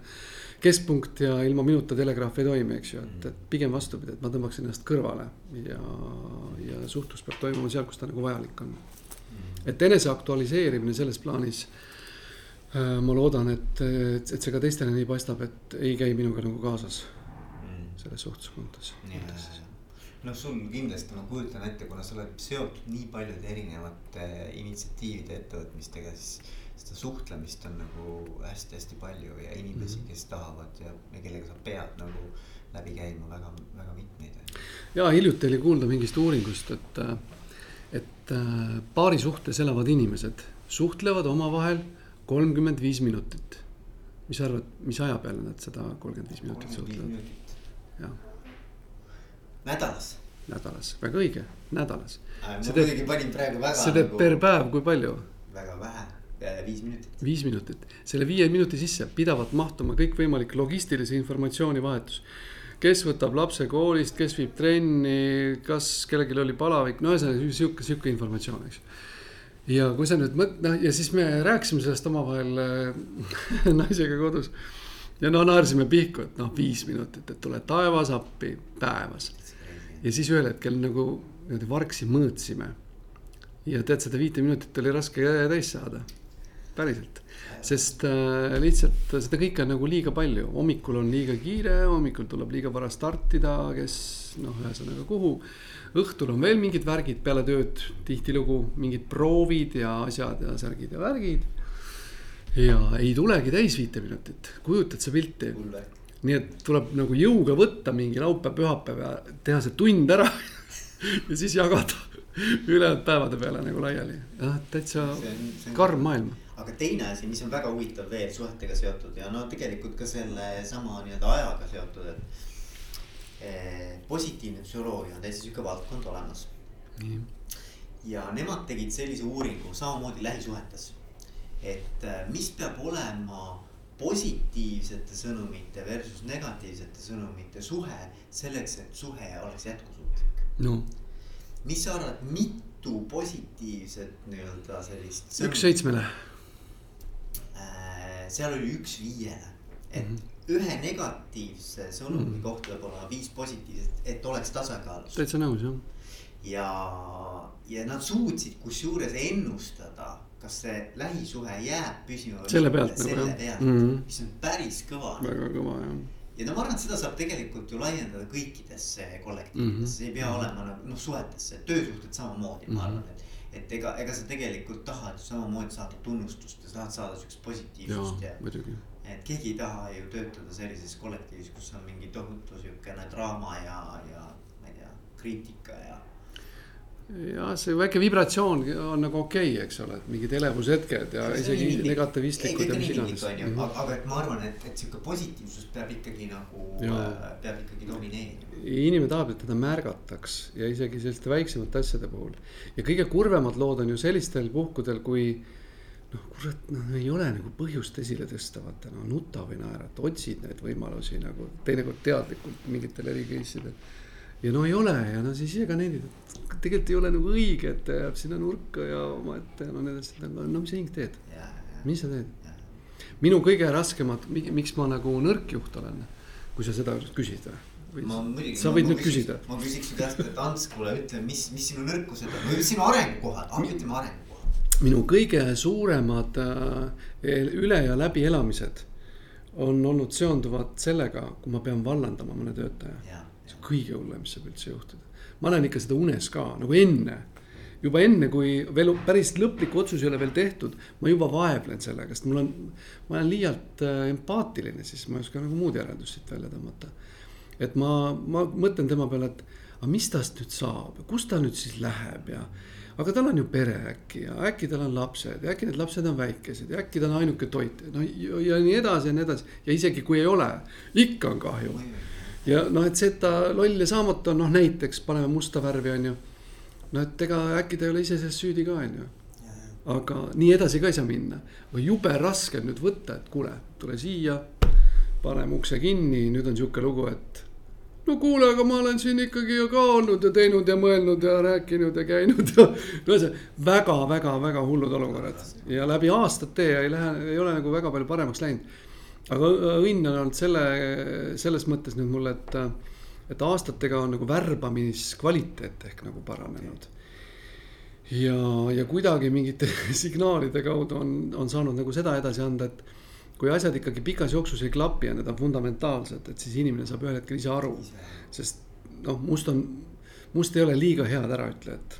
keskpunkt ja ilma minuta telegraaf ei toimi, eks ju, et, et pigem vastupidi, et ma tõmbaksin ennast kõrvale ja, ja suhtlus peab toimuma seal, kus ta nagu vajalik on. et enese aktualiseerimine selles plaanis äh,. ma loodan, et, et, et see ka teistele nii paistab, et ei käi minuga nagu kaasas selles suhtluskontos. noh, sul kindlasti ma kujutan ette, kuna sa oled seotud nii paljude erinevate initsiatiivide ettevõtmistega, siis seda suhtlemist on nagu hästi-hästi palju ja inimesi, mhm. kes tahavad ja, ja kellega sa pead nagu läbi käima väga, väga mitmeid. ja hiljuti oli kuulda mingist uuringust, et, et paari suhtes elavad inimesed suhtlevad omavahel kolmkümmend viis minutit. mis sa arvad, mis aja peale nad seda kolmkümmend viis minutit suhtlevad? jah. nädalas nädalas, väga õige, nädalas. ma muidugi panin praegu väga. see teeb nagu... per päev, kui palju? väga vähe viis minutit. viis minutit, selle viie minuti sisse pidavalt mahtuma kõikvõimalik logistilise informatsiooni vahetus. kes võtab lapse koolist, kes viib trenni, kas kellelgi oli palavik, no ühesõnaga sihuke, sihuke informatsioon, eks ja kui sa nüüd mõt-, noh ja siis me rääkisime sellest omavahel äh, naisega kodus. ja no naersime pihku, et noh, viis minutit, et tule taevas appi päevas. ja siis ühel hetkel nagu niimoodi vargsi mõõtsime. ja tead, seda viite minutit oli raske täis saada päriselt, sest äh, lihtsalt seda kõike on nagu liiga palju, hommikul on liiga kiire, hommikul tuleb liiga vara startida, kes noh, ühesõnaga kuhu. õhtul on veel mingid värgid peale tööd, tihtilugu mingid proovid ja asjad ja särgid ja värgid. ja ei tulegi täis viite minutit, kujutad sa pilti? nii et tuleb nagu jõuga võtta mingi laupäev, pühapäev ja teha see tund ära ja siis jagada ülejäänud päevade peale nagu laiali, jah, täitsa karm maailm aga teine asi, mis on väga huvitav veel suhetega seotud ja no tegelikult ka sellesama nii-öelda ajaga seotud, et eh,. positiivne psühholoogia on täitsa sihuke valdkond olemas mm.. ja nemad tegid sellise uuringu samamoodi lähisuhetes. et eh, mis peab olema positiivsete sõnumite versus negatiivsete sõnumite suhe selleks, et suhe oleks jätkusuutlik no.. mis sa arvad, mitu positiivset nii-öelda sellist. üks seitsmele seal oli üks viiele, et mm -hmm. ühe negatiivse sõnumi mm -hmm. kohta peab olema viis positiivset, et oleks tasakaalus. täitsa nõus jah. ja, ja nad suutsid kusjuures ennustada kas see lähisuhe jääb püsima. selle pealt nagu jah. mm, -hmm. mis on päris kõva. väga kõva jah. ja no ma arvan, et seda saab tegelikult ju laiendada kõikidesse kollektiividesse mm, -hmm. see ei pea olema nagu noh, suhetesse, töösuhted samamoodi mm, -hmm. ma arvan, et. Et ega, ega sa tegelikult tahad ju samamoodi saada tunnustust ja sa tahad saada siukest positiivsust ja, ja. et keegi ei taha ju töötada sellises kollektiivis, kus on mingi tohutu siukene draama ja, ja ma ei tea, kriitika ja. Jah, see väike vibratsioon on nagu okei okay,, eks ole, et mingid elevushetked ja see isegi negatiivistlikud ja mis iganes. Mhm. aga, aga et ma arvan, et, et sihuke positiivsus peab ikkagi nagu, äh, peab ikkagi domineerima. inimene tahab, et teda märgataks ja isegi selliste väiksemate asjade puhul. ja kõige kurvemad lood on ju sellistel puhkudel, kui noh, kurat, noh ei ole nagu põhjust esile tõsta, vaata no nuta või naerata, otsid neid võimalusi nagu teinekord teadlikult mingitel eri case idel. Ja no ei ole ja no siis ise ka nendid, et tegelikult ei ole nagu õige, et ta jääb sinna nurka ja omaette ja no nii edasi, no mis sa hing teed, mis sa teed? minu kõige raskemad, miks ma nagu nõrk juht olen, kui sa seda küsid või? ma muidugi. sa võid nüüd küsida. ma küsiks su käest, et Ants, kuule ütle, mis, mis sinu nõrkused on või sinu arengukohad, ütleme areng minu kõige suuremad äh, üle ja läbielamised on olnud seonduvad sellega, kui ma pean vallandama mõne töötaja. See on kõige hullem, mis saab üldse juhtuda. ma näen ikka seda unes ka nagu enne, juba enne, kui veel päris lõplik otsus ei ole veel tehtud, ma juba vaevlen sellega, sest mul on, ma olen liialt äh, empaatiline, siis ma ei oska nagu muud järeldust siit välja tõmmata. et ma, ma mõtlen tema peale, et aga mis tast nüüd saab, kus ta nüüd siis läheb ja aga tal on ju pere äkki ja äkki tal on lapsed ja äkki need lapsed on väikesed ja äkki ta on ainuke toit, no ja, ja nii edasi ja nii edasi ja isegi kui ei ole, ikka on kahju. Ja noh, et see, et ta loll ja saamatu on, noh näiteks paneme musta värvi, on ju. no et ega äkki ta ei ole ise selles süüdi ka, on ju. aga nii edasi ka ei saa minna, jube raske on nüüd võtta, et kuule, tule siia, paneme ukse kinni, nüüd on sihuke lugu, et no kuule, aga ma olen siin ikkagi ju ka olnud ja teinud ja mõelnud ja rääkinud ja käinud ja. no see väga-väga-väga hullud olukorrad ja läbi aastate ei lähe, ei ole nagu väga palju paremaks läinud. Aga õnn on olnud selle, selles mõttes nüüd mul, et, et aastatega on nagu värbamiskvaliteet ehk nagu paranenud. ja, ja kuidagi mingite signaalide kaudu on, on saanud nagu seda edasi anda, et kui asjad ikkagi pikas jooksus ei klapi ja need on fundamentaalsed, et siis inimene saab ühel hetkel ise aru. sest noh, must on, must ei ole liiga head äraütlejat,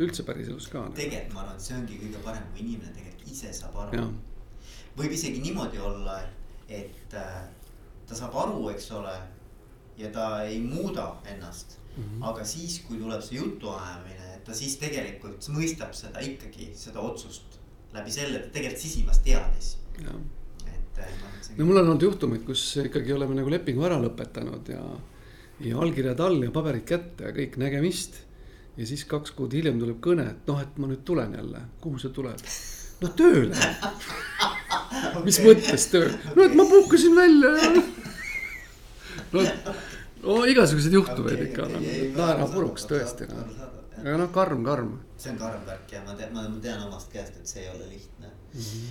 üldse päriselus ka. tegelikult ma arvan, et see ongi kõige parem, kui inimene tegelikult ise saab aru. võib isegi niimoodi olla, et äh, ta saab aru, eks ole, ja ta ei muuda ennast mm. -hmm. aga siis, kui tuleb see jutuajamine, et ta siis tegelikult mõistab seda ikkagi, seda otsust läbi selle, ta tegelikult sisimas teadis no mul on olnud juhtumeid, kus ikkagi oleme nagu lepingu ära lõpetanud ja, ja allkirjad all ja paberid kätte ja kõik nägemist. ja siis kaks kuud hiljem tuleb kõne, et noh, et ma nüüd tulen jälle, kuhu sa tuled? No tööle okay.. mis mõttes töö? no et ma puhkasin välja ja. no, no igasuguseid juhtumeid okay, ikka okay, nagu naera puruks tõesti noh aga noh, karm, karm. see on karm värk ja ma tean, ma tean omast käest, et see ei ole lihtne mm. -hmm.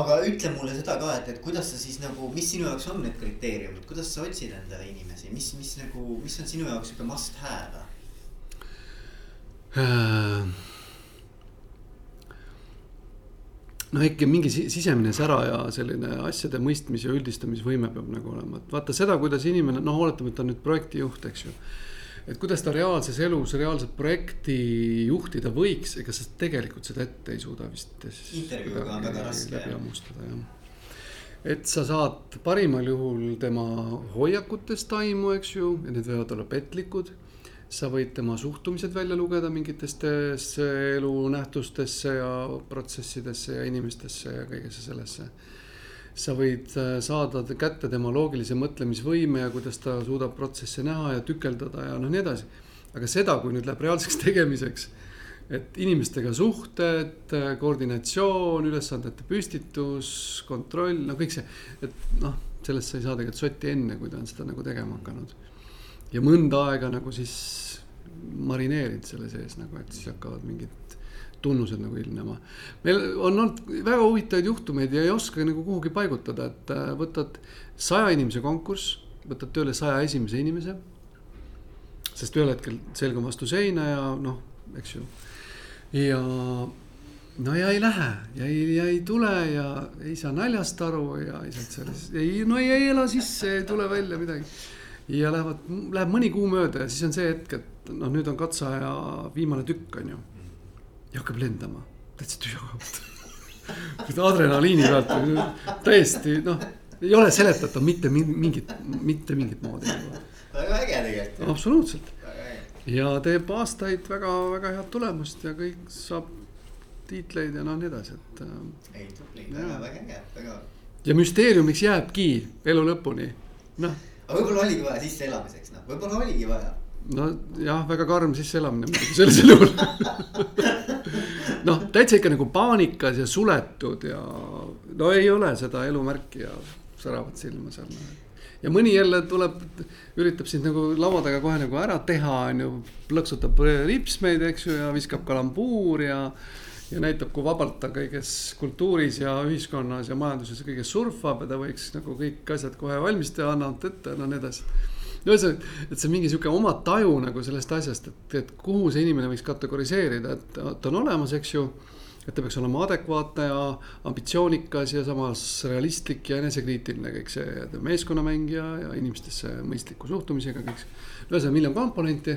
aga ütle mulle seda ka, et, et kuidas sa siis nagu, mis sinu jaoks on need kriteeriumid, kuidas sa otsid endale inimesi, mis, mis nagu, mis on sinu jaoks sihuke must have äh.? no ikka mingi sisemine sära ja selline asjade mõistmise ja üldistamisvõime peab nagu olema, et vaata seda, kuidas inimene, noh, oletame, et ta on nüüd projektijuht, eks ju et kuidas ta reaalses elus reaalset projekti juhtida võiks, ega sa tegelikult seda ette ei suuda vist. intervjuuga on väga raske. läbi hammustada jah. et sa saad parimal juhul tema hoiakutest aimu, eks ju, ja need võivad olla petlikud. Sa võid tema suhtumised välja lugeda mingitesse elunähtustesse ja protsessidesse ja inimestesse ja kõigesse sellesse sa võid äh, saada kätte tema loogilise mõtlemisvõime ja kuidas ta suudab protsesse näha ja tükeldada ja noh, nii edasi. aga seda, kui nüüd läheb reaalseks tegemiseks, et inimestega suhted, koordinatsioon, ülesandete püstitus, kontroll, no kõik see, et noh, sellest sa ei saa tegelikult sotti enne, kui ta on seda nagu tegema hakanud. Ja mõnda aega nagu siis marineerid selle sees nagu, et siis hakkavad mingid tunnused nagu ilmnema. meil on olnud väga huvitavaid juhtumeid ja ei oska nagu kuhugi paigutada, et äh, võtad saja inimese konkurss, võtad tööle saja esimese inimese. sest ühel hetkel selg on vastu seina ja noh, eks ju. ja, no ja ei lähe ja ei, ja ei tule ja ei saa naljast aru ja ei saa sellest, ei no ei, ei ela sisse, ei tule välja midagi. Ja lähevad, läheb mõni kuu mööda ja siis on see hetk, et noh, nüüd on katseaja viimane tükk, on ju. ja hakkab lendama, täitsa tühja koht adrenaliini pealt täiesti noh, ei ole seletatav mitte mingit, mitte mingit moodi. väga äge tegelikult. absoluutselt ja teeb aastaid väga-väga head tulemust ja kõik saab tiitleid ja noh, nii edasi, et. Äh, ei, tubli, väga, väga äge, väga. ja müsteeriumiks jääbki elu lõpuni, noh. Aga võib-olla oligi vaja sisseelamiseks, noh, võib-olla oligi vaja. nojah, väga karm sisseelamine muidugi sellisel juhul noh, täitsa ikka nagu paanikas ja suletud ja no ei ole seda elumärki ja säravat silma seal no ja mõni jälle tuleb, üritab sind nagu laua taga kohe nagu ära teha, on ju, plõksutab ripsmeid, eks ju, ja viskab kalambuur ja ja näitab, kui vabalt ta kõiges kultuuris ja ühiskonnas ja majanduses ja kõiges surfab ja ta võiks nagu kõik asjad kohe valmis teha, annavad ette ja no nii edasi. ühesõnaga, et see mingi sihuke oma taju nagu sellest asjast, et, et kuhu see inimene võiks kategoriseerida, et ta on olemas, eks ju et ta peaks olema adekvaatne ja ambitsioonikas ja samas realistlik ja enesekriitiline, kõik see meeskonnamängija ja inimestesse mõistliku suhtumisega, kõik see. ühesõnaga miljon komponenti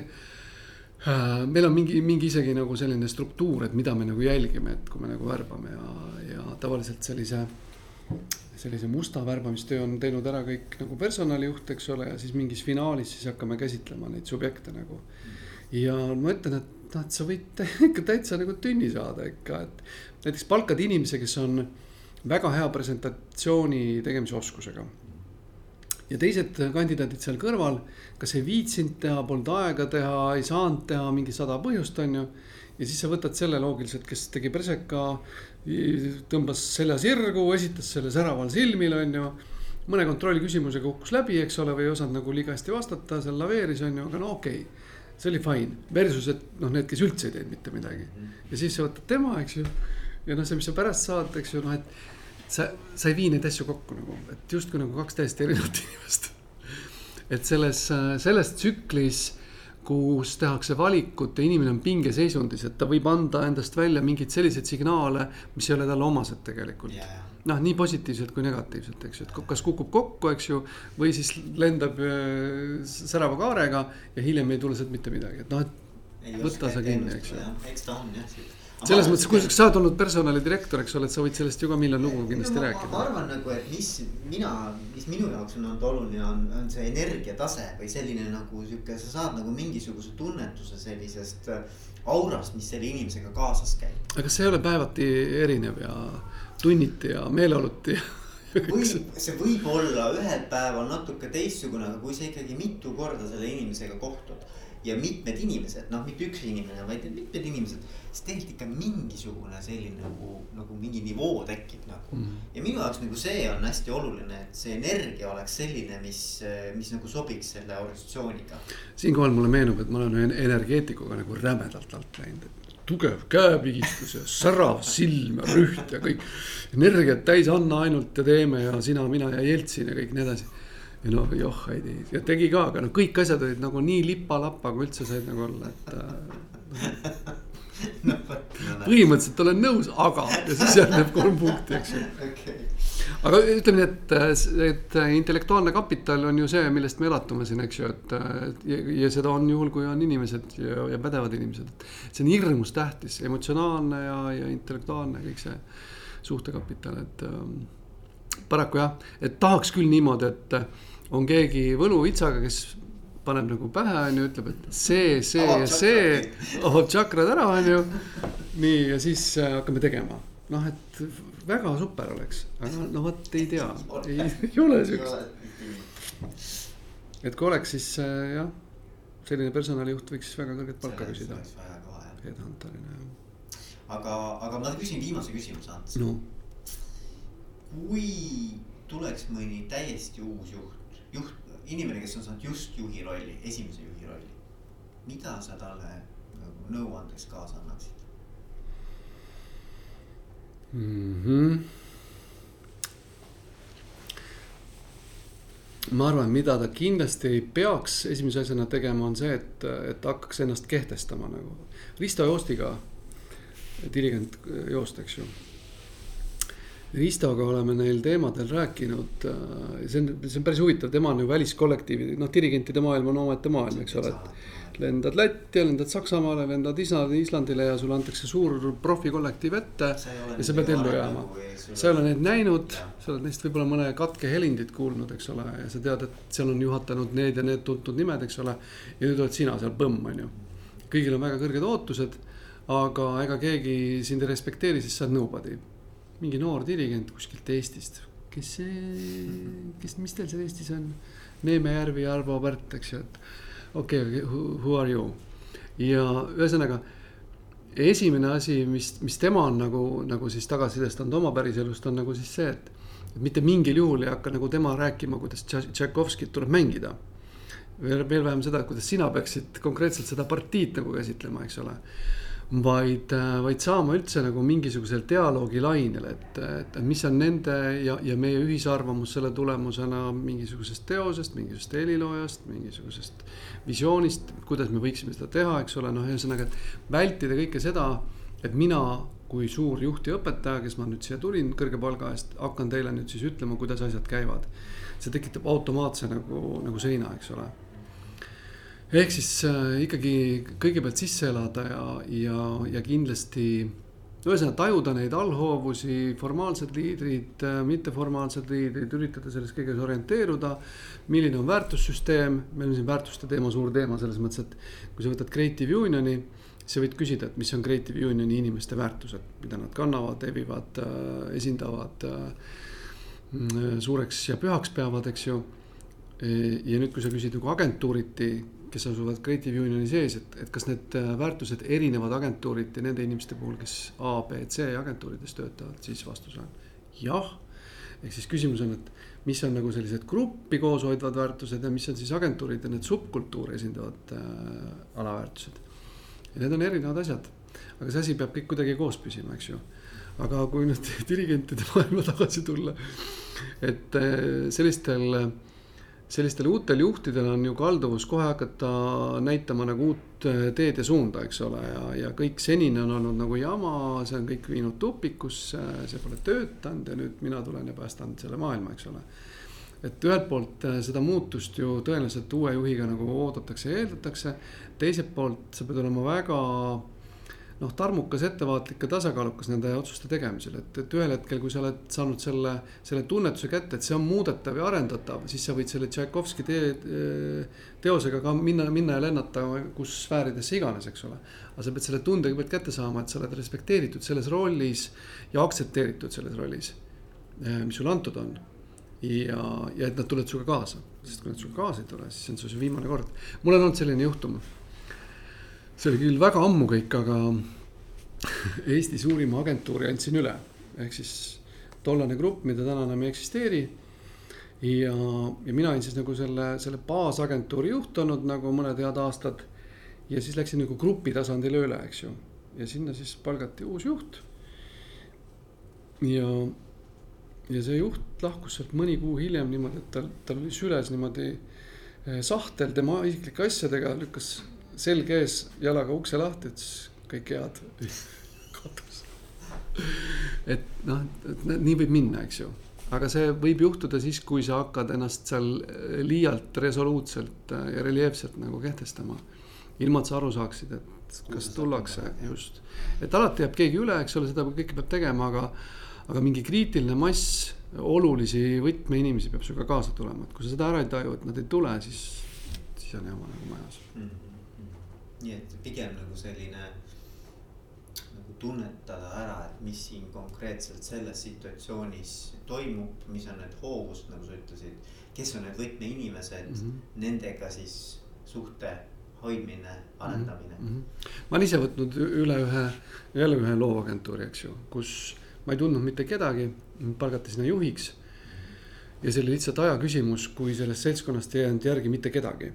meil on mingi, mingi isegi nagu selline struktuur, et mida me nagu jälgime, et kui me nagu värbame ja, ja tavaliselt sellise. sellise musta värbamistöö on teinud ära kõik nagu personalijuht, eks ole, ja siis mingis finaalis siis hakkame käsitlema neid subjekte nagu. ja ma ütlen, et noh, et sa võid ikka täitsa nagu tünni saada ikka, et näiteks palkad inimese, kes on väga hea presentatsiooni tegemise oskusega ja teised kandidaadid seal kõrval, kas ei viitsinud teha, polnud aega teha, ei saanud teha, mingi sada põhjust, on ju. ja siis sa võtad selle loogiliselt, kes tegi preseka, tõmbas selja sirgu, esitas selle säraval silmil, on ju. mõne kontrolli küsimusega kukkus läbi, eks ole, või ei osanud nagu liiga hästi vastata, seal laveeris, on ju, aga no okei okay see oli fine, versus, et noh, need, kes üldse ei teinud mitte midagi. ja siis sa võtad tema, eks ju. ja noh, see, mis sa pärast saad, eks ju, noh, et sa, sa ei vii neid asju kokku nagu, et justkui nagu kaks täiesti erinevat inimest. et selles, selles tsüklis, kus tehakse valikut ja inimene on pingeseisundis, et ta võib anda endast välja mingeid selliseid signaale, mis ei ole talle omased tegelikult yeah noh, nii positiivselt kui negatiivselt, eks ju, et kas kukub kokku, eks ju, või siis lendab äh, särava kaarega ja hiljem ei tule sealt mitte midagi, et noh, et võta sa kinni, eks ju. eks ta on jah selles mõttes, kui sa oled olnud personalidirektor, eks ole, et sa võid sellest ju ka miljon lugu kindlasti no, rääkida. ma arvan nagu, et mis mina, mis minu jaoks on olnud oluline, on, on see energiatase või selline nagu sihuke, sa saad nagu mingisuguse tunnetuse sellisest äh, aurast, mis selle inimesega kaasas käib. aga see ei ole päevati erinev ja tunniti ja meeleoluti või see võib olla ühel päeval natuke teistsugune, aga kui sa ikkagi mitu korda selle inimesega kohtud ja mitmed inimesed, noh, mitte üks inimene, vaid mitmed inimesed siis tegelikult ikka mingisugune selline nagu, nagu mingi nivoo tekib nagu mm. ja minu jaoks nagu see on hästi oluline, et see energia oleks selline, mis, mis nagu sobiks selle organisatsiooniga. siinkohal mulle meenub, et ma olen energeetikuga nagu rämedalt alt läinud, tugev käepigistus ja särav silm ja rüht ja kõik. energiat täis, anna ainult ja teeme ja sina, mina ja Jeltsin ja kõik nii edasi. Ja noh, joh, ei tee ja tegi ka, aga no kõik asjad olid nagu nii lipa-lapa, kui üldse said nagu olla, et äh, no, põhimõtteliselt olen nõus, aga ja siis järgneb kolm punkti, eks ju. Okay.. Aga ütleme nii, et, et intellektuaalne kapital on ju see, millest me elatume siin, eks ju, et ja, ja seda on juhul, kui on inimesed ja, ja pädevad inimesed, see on hirmus tähtis, emotsionaalne ja, ja intellektuaalne kõik see suhtekapital, et ähm, paraku jah, et tahaks küll niimoodi, et on keegi võluvitsaga, kes paneb nagu pähe, on ju, ütleb, et see, see avab ja see, avab tšakrad ära, on ju. nii, ja siis äh, hakkame tegema, noh, et väga super oleks, aga no vot ei tea, ei, ei ole siukest. et kui oleks, siis äh, jah, selline personalijuht võiks väga kõrget palka küsida. Headhunterina jah. aga, aga ma küsin viimase küsimuse, Ants no.. kui tuleks mõni täiesti uus juht, juht inimene, kes on saanud just juhi rolli, esimese juhi rolli. mida sa talle nagu nõuandeks kaasa annaksid mm? -hmm. ma arvan, mida ta kindlasti ei peaks esimese asjana tegema, on see, et, et hakkaks ennast kehtestama nagu. Risto Joostiga dirigent joosta, eks ju Ristoga oleme neil teemadel rääkinud, see on, see on päris huvitav, tema on ju väliskollektiivi, noh, dirigentide maailm on omaette maailm, eks ole, et lendad Lätti ja lendad Saksamaale, lendad Islandile ja sulle antakse suur profikollektiiv ette ja sa pead ellu jääma. sa ei ole neid näinud, sa oled neist võib-olla mõne katke Helindit kuulnud, eks ole, ja sa tead, et seal on juhatanud need ja need tuntud nimed, eks ole. ja nüüd oled sina seal põmm, on ju. kõigil on väga kõrged ootused, aga ega keegi sind ei respekteeri, siis sa oled nobody mingi noor dirigent kuskilt Eestist, kes see, kes, mis teil seal Eestis on? Neeme Järvi, Arvo Pärt, eks ju, et okei okay,, who are you? ja ühesõnaga esimene asi, mis, mis tema on nagu, nagu siis tagasisidestanud oma päriselust, on nagu siis see, et. et mitte mingil juhul ei hakka nagu tema rääkima, kuidas Tšaikovskit tuleb mängida. veel, veel vähem seda, kuidas sina peaksid konkreetselt seda partiit nagu käsitlema, eks ole vaid, äh, vaid saama üldse nagu mingisugusel dialoogilainel, et, et mis on nende ja, ja meie ühisarvamus selle tulemusena mingisugusest teosest, mingisugusest heliloojast, mingisugusest visioonist, kuidas me võiksime seda teha, eks ole, noh, ühesõnaga, et vältida kõike seda, et mina kui suur juht ja õpetaja, kes ma nüüd siia tulin kõrge palga eest, hakkan teile nüüd siis ütlema, kuidas asjad käivad. see tekitab automaatse nagu, nagu seina, eks ole ehk siis äh, ikkagi kõigepealt sisse elada ja, ja, ja kindlasti ühesõnaga tajuda neid allhoovusi, formaalsed liidrid, äh, mitteformaalsed liidrid, üritada selles kõiges orienteeruda. milline on väärtussüsteem, meil on siin väärtuste teema suur teema selles mõttes, et kui sa võtad Creative Unioni, sa võid küsida, et mis on Creative Unioni inimeste väärtused, mida nad kannavad, evivad, äh, esindavad, mm, suureks ja pühaks peavad, eks ju. ja nüüd, kui sa küsid nagu agentuuriti kes asuvad Creative Unioni sees, et, et kas need äh, väärtused erinevad agentuuriti nende inimeste puhul, kes A, B, C agentuurides töötavad, siis vastus on jah. ehk siis küsimus on, et mis on nagu sellised gruppi koos hoidvad väärtused ja mis on siis agentuuride need subkultuure esindavad äh, alaväärtused. ja need on erinevad asjad, aga see asi peab kõik kuidagi koos püsima, eks ju. aga kui nüüd dirigentide maailma tagasi tulla, et äh, sellistel äh, sellistel uutel juhtidel on ju kalduvus kohe hakata näitama nagu uut äh, teed ja suunda, eks ole, ja, ja kõik senine on olnud nagu jama, see on kõik viinud tupikusse, see pole töötanud ja nüüd mina tulen ja päästan selle maailma, eks ole. et ühelt poolt äh, seda muutust ju tõenäoliselt uue juhiga nagu oodatakse ja eeldatakse, teiselt poolt sa pead olema väga noh, tarmukas, ettevaatlik ja tasakaalukas nende otsuste tegemisel, et, et ühel hetkel, kui sa oled saanud selle, selle tunnetuse kätte, et see on muudetav ja arendatav, siis sa võid selle Tšaikovski tee, teosega ka minna, minna ja lennata kus sfääridesse iganes, eks ole. aga sa pead selle tunde kõigepealt kätte saama, et sa oled respekteeritud selles rollis ja aktsepteeritud selles rollis, eh, mis sulle antud on ja, ja et nad tulevad sinuga kaasa, sest kui nad sinuga kaasa ei tule, siis on see su viimane kord. mul on olnud selline juhtum see oli küll väga ammu kõik, aga Eesti suurima agentuuri andsin üle, ehk siis tollane grupp, mida täna enam ei eksisteeri. ja, ja mina olin siis nagu selle, selle baasagentuuri juht olnud nagu mõned head aastad. ja siis läksin nagu grupi tasandile üle, eks ju, ja sinna siis palgati uus juht. ja, ja see juht lahkus sealt mõni kuu hiljem niimoodi, et tal, tal oli süles niimoodi eh, sahtel tema isiklike asjadega, lükkas selg ees, jalaga ukse lahti, ütles kõik head katus. et noh, nii võib minna, eks ju, aga see võib juhtuda siis, kui sa hakkad ennast seal liialt resoluutselt ja reljeefselt nagu kehtestama. ilma, et sa aru saaksid, et kas tullakse just, et alati jääb keegi üle, eks ole, seda kõike peab tegema, aga, aga mingi kriitiline mass olulisi võtmeinimesi peab sinuga kaasa tulema, et kui sa seda ära ei taju, et nad ei tule, siis, siis on jama nagu majas mm. -hmm nii et pigem nagu selline nagu tunnetada ära, et mis siin konkreetselt selles situatsioonis toimub, mis on need hoovused, nagu sa ütlesid. kes on need võtmeinimesed mm, -hmm. nendega siis suhte hoidmine, arendamine mm. -hmm. ma olen ise võtnud üle ühe, jälle ühe loovagentuuri, eks ju, kus ma ei tundnud mitte kedagi, palgati sinna juhiks. ja see oli lihtsalt aja küsimus, kui sellest seltskonnast ei jäänud järgi mitte kedagi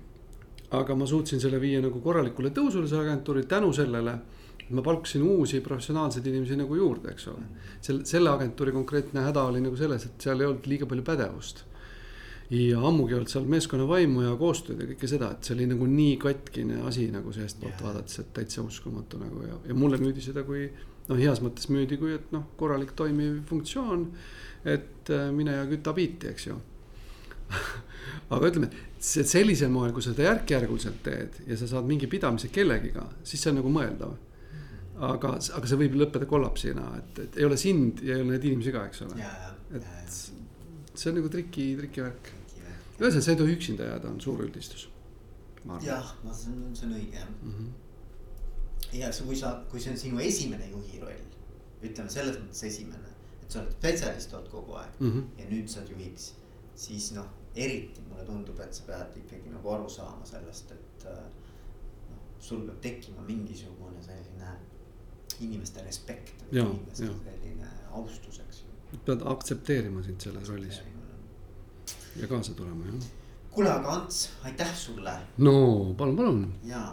aga ma suutsin selle viia nagu korralikule tõusule, see agentuuri tänu sellele. ma palkasin uusi professionaalseid inimesi nagu juurde, eks ole. selle, selle agentuuri konkreetne häda oli nagu selles, et seal ei olnud liiga palju pädevust. ja ammugi ei olnud seal meeskonnavaimu ja koostööd ja kõike seda, et see oli nagu nii katkine asi nagu seestpoolt yeah. vaadates, et täitsa uskumatu nagu ja, ja mulle müüdi seda kui noh, heas mõttes müüdi kui, et noh, korralik toimiv funktsioon. et äh, mine ja küta biiti, eks ju. aga ütleme, sellisel moel, kui sa seda järk-järguliselt teed ja sa saad mingi pidamise kellegiga, siis see on nagu mõeldav. aga, aga see võib lõppeda kollapsina, et, et ei ole sind ja ei ole neid inimesi ka, eks ole. ja, ja, ja, et see on nagu triki, trikivärk. ja. ühesõnaga, sa ei tohi üksinda jääda, on suur üldistus. ma jah, no see on, see on õige jah. Mhm. ja sa, kui sa, kui see on sinu esimene juhi roll, ütleme selles mõttes esimene, et sa oled spetsialist olnud kogu aeg Mhm. ja nüüd sa juhiks, siis noh, eriti mulle tundub, et sa pead ikkagi nagu aru saama sellest, et äh, noh, sul peab tekkima mingisugune selline inimeste respekt või Jaa, inimeste jaa. selline austus, eks ju. pead aktsepteerima sind selles rollis ja kaasa tulema jah. kuule, aga Ants, aitäh sulle no palun, palun ja